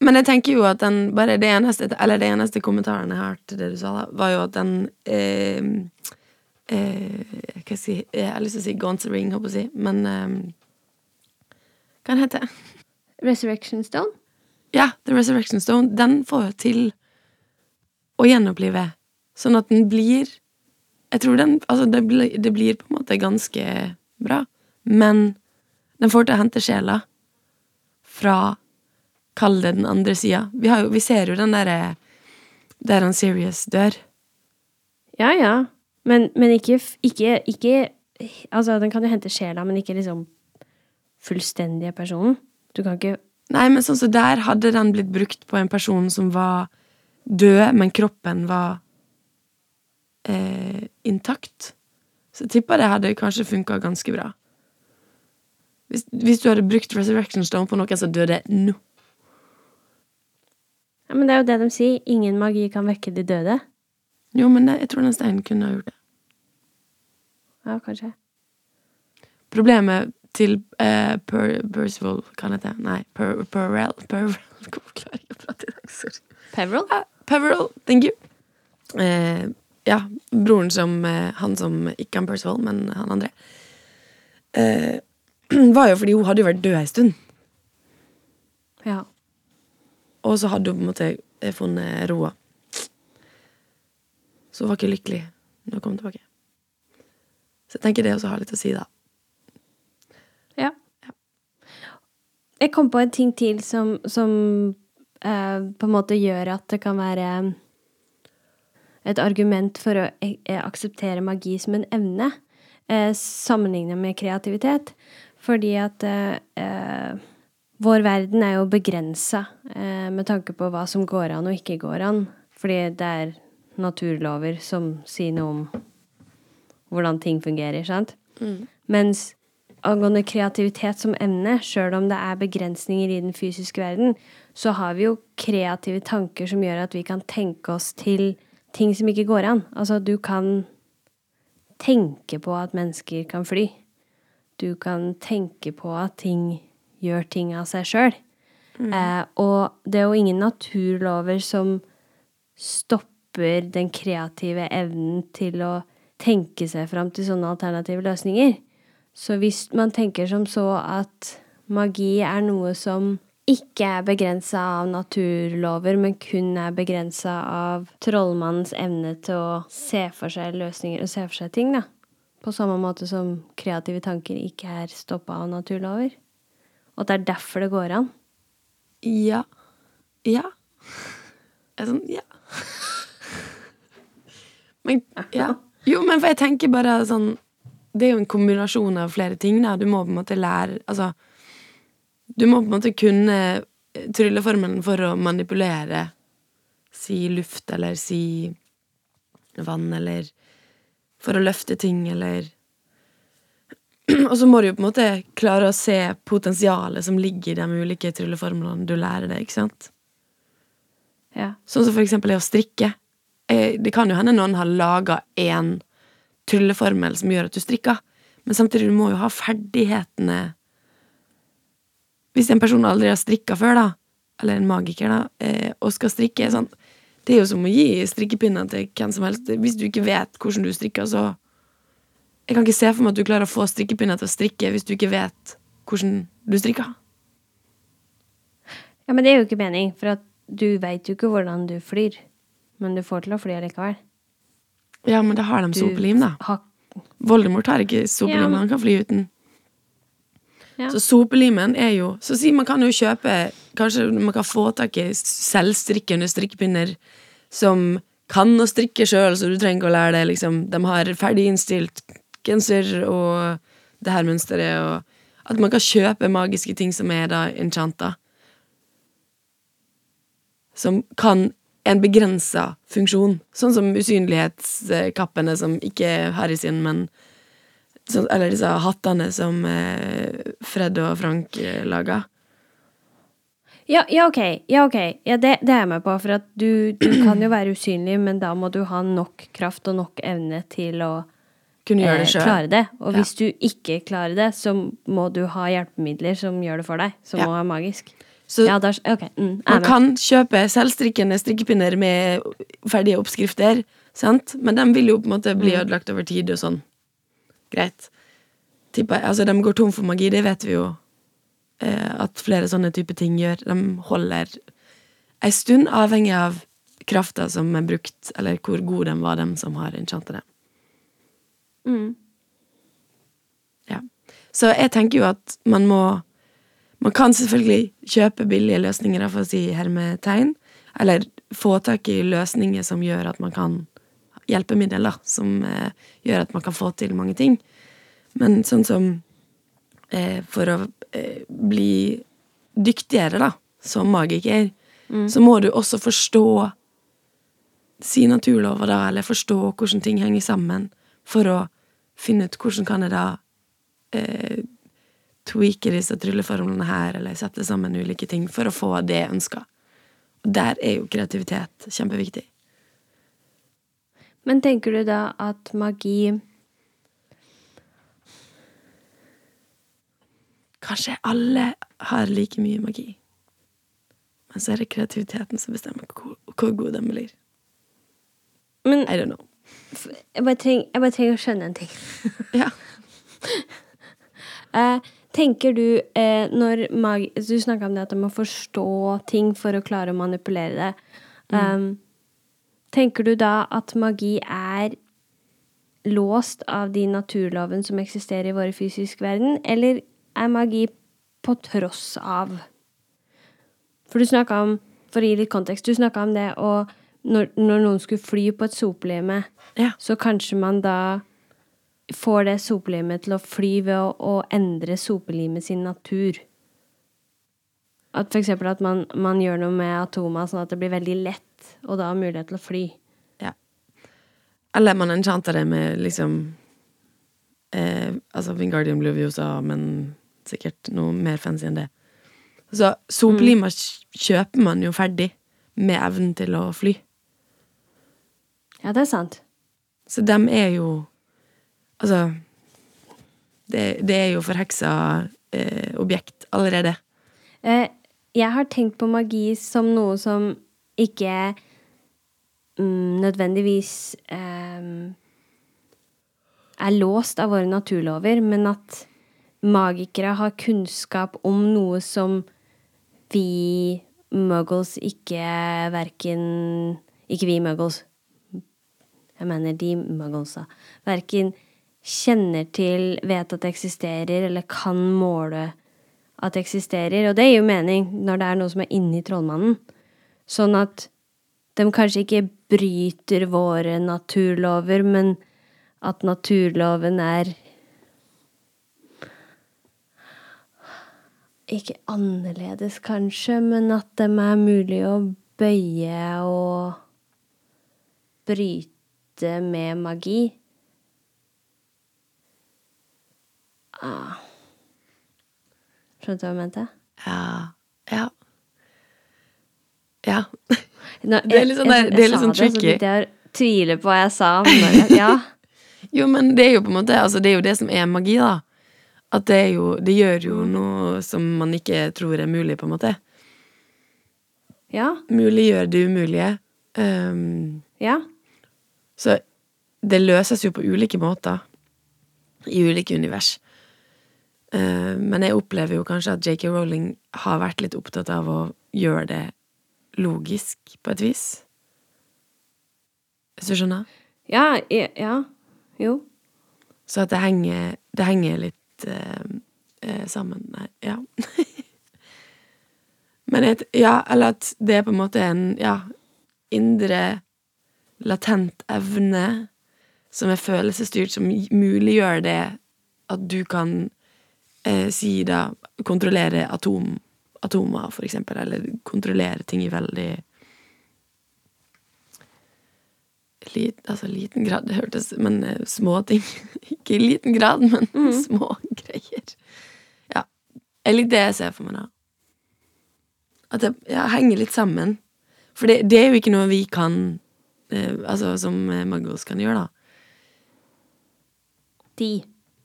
Men jeg tenker jo at den bare det eneste, eller det eneste kommentaren jeg har til det du sa, da, var jo at den eh, eh, Hva skal jeg si Jeg har lyst til å si Gaunt's Ring, håper jeg å si, men eh, Hva den heter Resurrection Stone? Ja, The Resurrection Stone. Den får jo til å gjenopplive, sånn at den blir Jeg tror den Altså, det blir, det blir på en måte ganske bra, men den får til å hente sjela fra Kall det den andre sida. Vi, vi ser jo den derre Der han Serious dør. Ja, ja. Men, men ikke, ikke, ikke Altså, den kan jo hente sjela, men ikke liksom fullstendige personen. Du kan ikke Nei, men sånn som der hadde den blitt brukt på en person som var død, men kroppen var eh, intakt. Så jeg tipper det hadde kanskje funka ganske bra. Hvis, hvis du hadde brukt Resurrection Stone på noen som døde nå. Ja, Men det er jo det de sier. Ingen magi kan vekke de døde. Jo, men det, jeg tror den steinen kunne ha gjort det. Ja, kanskje. Problemet til eh, per, Percival heter det? Nei, per, Perrell Perrell [LAUGHS] Hvorfor klarer jeg ikke å prate i dag? Sorry. Peveril? Ja, Peveril, thank you. Eh, ja, broren som eh, Han som ikke han Percival, men han andre. Eh, [CLEARS THROAT] var jo fordi hun hadde jo vært død ei stund. Ja. Og så hadde hun på en måte eh, funnet roa. Så hun var ikke lykkelig når hun kom tilbake. Så jeg tenker det også har litt å si, da. Ja. Jeg kom på en ting til som, som eh, på en måte gjør at det kan være et argument for å eh, akseptere magi som en evne, eh, sammenlignet med kreativitet. Fordi at eh, eh, vår verden er jo begrensa eh, med tanke på hva som går an og ikke går an. Fordi det er naturlover som sier noe om hvordan ting fungerer, sant? Mens angående kreativitet som emne, sjøl om det er begrensninger i den fysiske verden, så har vi jo kreative tanker som gjør at vi kan tenke oss til ting som ikke går an. Altså, du kan tenke på at mennesker kan fly. Du kan tenke på at ting gjør ting av seg sjøl. Eh, og det er jo ingen naturlover som stopper den kreative evnen til å tenke seg fram til sånne alternative løsninger. Så hvis man tenker som så at magi er noe som ikke er begrensa av naturlover, men kun er begrensa av trollmannens evne til å se for seg løsninger og se for seg ting, da. På samme måte som kreative tanker ikke er stoppa av naturlover. Og at det er derfor det går an. Ja. Ja. Jeg er sånn, ja. Men, ja. Jo, men for jeg tenker bare sånn Det er jo en kombinasjon av flere ting, da. Du må på en måte lære Altså Du må på en måte kunne trylleformelen for å manipulere si luft, eller si vann, eller for å løfte ting, eller [CLEARS THROAT] Og så må du jo på en måte klare å se potensialet som ligger i de ulike trylleformlene du lærer deg, ikke sant? Ja. Sånn som for eksempel det å strikke. Eh, Det kan jo hende noen har laga en trylleformel som gjør at du strikker, men samtidig du må jo ha ferdighetene Hvis en person aldri har strikka før, da, eller en magiker, da, eh, og skal strikke sånn Det er jo som å gi strikkepinner til hvem som helst. Hvis du ikke vet hvordan du strikker, så Jeg kan ikke se for meg at du klarer å få strikkepinner til å strikke hvis du ikke vet hvordan du strikker. ja, men det er jo ikke mening, for at du veit jo ikke hvordan du flyr. Men du får til å fly allikevel. Ja, men da har de sopelim, da. har- Voldemort har ikke sopelim, Ja, men- han kan fly uten. Ja. Så sopelimen er jo Så si man kan jo kjøpe kanskje man kan få tak i selvstrikkende strikkepinner som kan å strikke sjøl, så du trenger ikke å lære det. Liksom. De har ferdig innstilt genser og det her mønsteret, og at man kan kjøpe magiske ting som er da enchanta. Som kan en begrensa funksjon. Sånn som usynlighetskappene som ikke er Harry sin, men så, Eller disse hattene som eh, Fred og Frank eh, laga. Ja, ja, ok. Ja, okay. Ja, det, det er jeg med på, for at du, du kan jo være usynlig, men da må du ha nok kraft og nok evne til å Kunne gjøre eh, det selv. klare det. Og hvis du ikke klarer det, så må du ha hjelpemidler som gjør det for deg, som må være magisk. Så Ja, der, ok. Mm, man kan kjøpe selvstrikkende strikkepinner med ferdige oppskrifter, sant? men de vil jo på en måte bli Mm. ødelagt over tid og sånn. Greit. Tipper. Altså, de går tom for magi, det vet vi jo eh, at flere sånne type ting gjør. De holder ei stund, avhengig av krafta som er brukt, eller hvor god de var, dem som har enchanta det. Mm. Ja. Så jeg tenker jo at man må Man kan selvfølgelig kjøpe billige løsninger, for å si hermetegn, eller få tak i løsninger som gjør at man kan Hjelpemidler, som eh, gjør at man kan få til mange ting. Men sånn som eh, For å eh, bli dyktigere, da, som magiker, så må du også forstå si naturlover, da, eller forstå hvordan ting henger sammen, for å finne ut hvordan kan jeg da eh, tweake disse trylleformlene her, eller sette sammen ulike ting for å få det jeg ønsker. Og der er jo kreativitet kjempeviktig. Men tenker du da at magi Kanskje alle har like mye magi. Men så er det kreativiteten som bestemmer hvor, hvor god den blir. Men I don't know. Jeg bare, treng, jeg bare trenger å skjønne en ting. [LAUGHS] Ja. [LAUGHS] Eh, tenker du eh, når magi Du snakka om det at man må forstå ting for å klare å manipulere det. Um, tenker du da at magi er låst av de naturloven som eksisterer i vår fysiske verden, eller er magi på tross av? For du snakka om, for å gi litt kontekst, du snakka om det og når, når noen skulle fly på et sopelime, Ja. så kanskje man da får det sopelimet til å fly ved å, å endre sopelimet sin natur. At for eksempel at man, man gjør noe med atoma sånn at det blir veldig lett, og da har mulighet til å fly. ja. Eller man enchanter det med liksom eh, Altså Vingardium Bluviosa, men sikkert noe mer fancy enn det. Så soplima kjøper man jo ferdig med evnen til å fly. Ja, det er sant. Så dem er jo Altså Det, det er jo forheksa eh, objekt allerede. Eh, jeg har tenkt på magi som noe som ikke mm, nødvendigvis eh, er låst av våre naturlover, men at magikere har kunnskap om noe som vi muggles ikke verken Ikke vi muggles. Jeg mener de magonsa, Verken kjenner til, vet at det eksisterer, eller kan måle at det eksisterer. Og det gir jo mening når det er noe som er inni trollmannen. Sånn at de kanskje ikke bryter våre naturlover, men at naturloven er Ikke annerledes, kanskje, men at dem er mulig å bøye og bryte med magi. Ah. Skjønte du hva jeg mente? Ja. Ja. Ja. [LAUGHS] Nå, Det er litt sånn der- jeg, det er litt sa sånn det, så tricky. jeg tviler tvile på hva jeg sa. Men jeg, [LAUGHS] ja. Jo, men det er jo på en måte Altså, det er jo det som er magi, da. At det jo Det gjør jo noe som man ikke tror er mulig, på en måte. ja. Muliggjør det umulige. Um, Ja. Så det løses jo på ulike måter. I ulike univers. Eh, men jeg opplever jo kanskje at JK Rowling har vært litt opptatt av å gjøre det logisk, på et vis. Hvis du skjønner? Ja, ja. Jo. Så at det henger, det henger litt eh, eh, sammen. Nei, ja. men [LAUGHS] Men et, ja, eller at det er på en måte en ja, indre latent evne som er følelsesstyrt, som muliggjør det at du kan eh, si da kontrollere atom, atomer, for eksempel, eller kontrollere ting i veldig lit, altså liten grad, det hørtes Men eh, små ting. [LAUGHS] Ikke i liten grad, men [LAUGHS] små greier. Ja. Det er litt det jeg ser for meg, da. At det ja, henger litt sammen. For det, det er jo ikke noe vi kan Altså som eh, Muggles kan gjøre, da. De.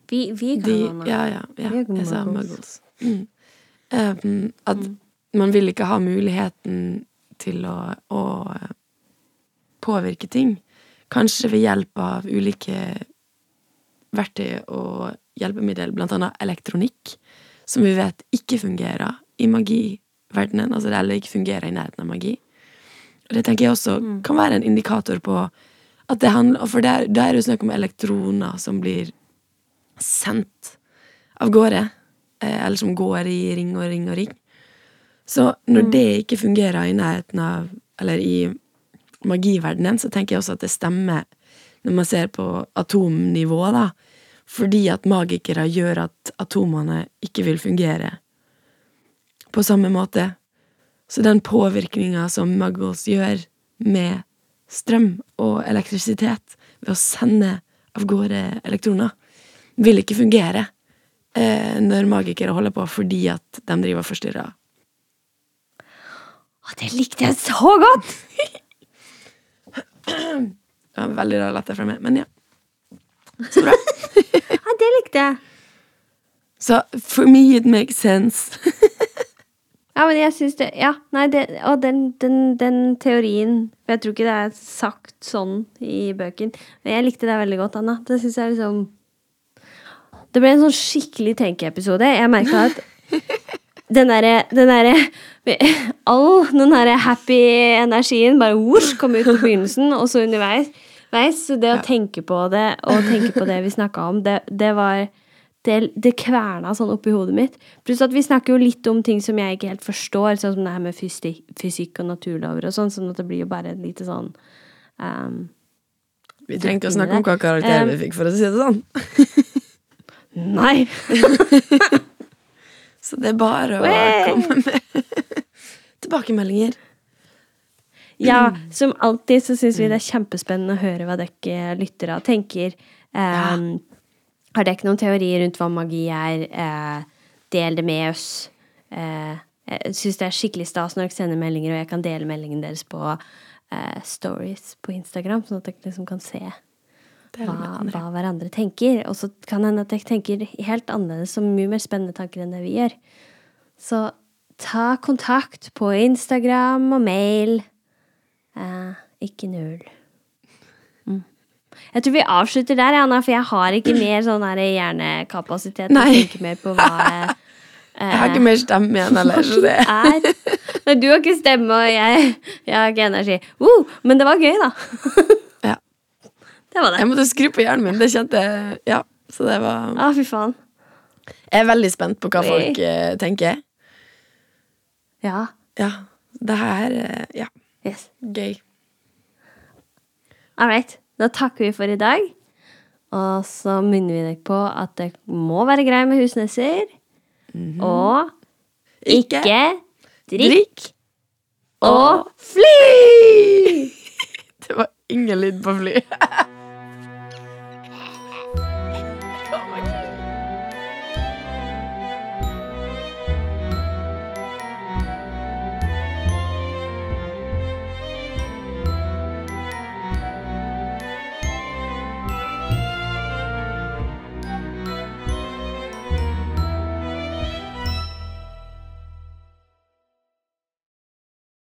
Vi, vi kan De, noe. ja, ja, ja. Jeg sa muggles. Mm. Um, at man vil ikke ha muligheten til å, å eh, påvirke ting. Kanskje ved hjelp av ulike verktøy og hjelpemiddel, blant annet elektronikk, som vi vet ikke fungerer i magiverdenen, altså det heller ikke fungerer i nærheten av magi. Det tenker jeg også kan være en indikator på at det handler For der er det jo snakk om elektroner som blir sendt av gårde, eh, eller som går i ring og ring og ring. Så når det ikke fungerer i nærheten av Eller i magiverdenen, så tenker jeg også at det stemmer når man ser på atomnivå, da. Fordi at magikere gjør at atomene ikke vil fungere på samme måte. Så den påvirkninga som muggles gjør med strøm og elektrisitet ved å sende av gårde elektroner, vil ikke fungere eh, når magikere holder på fordi at de driver og forstyrrer. Å, det likte jeg så godt! Det var veldig rar latter fra meg, men ja. Så bra. [LAUGHS] Ja, det likte jeg. Så for me it makes sense. [LAUGHS] Ja, men jeg syns det Ja, nei, det, og den, den, den teorien For jeg tror ikke det er sagt sånn i bøken. Men jeg likte det veldig godt, Anna. Det syns jeg liksom Det ble en sånn skikkelig tenkeepisode. Jeg merka at den derre den derre All den derre happy energien bare whoosh, kom ut på begynnelsen, og så underveis. Så det å tenke på det, og tenke på det vi snakka om, det, det var det, det kverna sånn oppi hodet mitt. Pluss at vi snakker jo litt om ting som jeg ikke helt forstår, sånn som det her med fysikk, fysikk og naturlover og sånn, sånn at det blir jo bare et lite sånn um, Vi trengte å snakke om hva karakter vi fikk, for å si det sånn. [LAUGHS] Nei! [LAUGHS] Så det er bare å Wey! komme med [LAUGHS] tilbakemeldinger. Ja, som alltid så syns vi det er kjempespennende å høre hva dere lyttere tenker. Um, Har dere noen teorier rundt hva magi er? Eh, del det med oss. Eh, jeg syns det er skikkelig stas når dere sender meldinger, og jeg kan dele meldingen deres på eh, stories på Instagram, sånn at dere liksom kan se hva, hva hverandre tenker. Og så kan hende at dere tenker helt annerledes og mye mer spennende tanker enn det vi gjør. Så ta kontakt på Instagram og mail. Eh, ikke null. Jeg tror vi avslutter der, Anna, for jeg har ikke mer sånn her hjernekapasitet Nei. å Nei. tenke mer på hva eh, [LAUGHS] Jeg har ikke mer stemme igjen heller, så det. Nei, du har ikke stemme, og jeg, jeg har ikke energi. Uh, men det var gøy, da. Ja. Det var det. Jeg måtte skru på hjernen min. Det kjente jeg Ja, så det var Å, fy faen. Jeg er veldig spent på hva Oi. folk eh, tenker. Ja. Ja. Det her eh, Ja, Yes. gøy. All right. Da takker vi for i dag. Og så minner vi deg på at det må være grei med husnesser. Og ikke, drikk og fly! [LAUGHS] Det var ingen lyd på fly. [LAUGHS]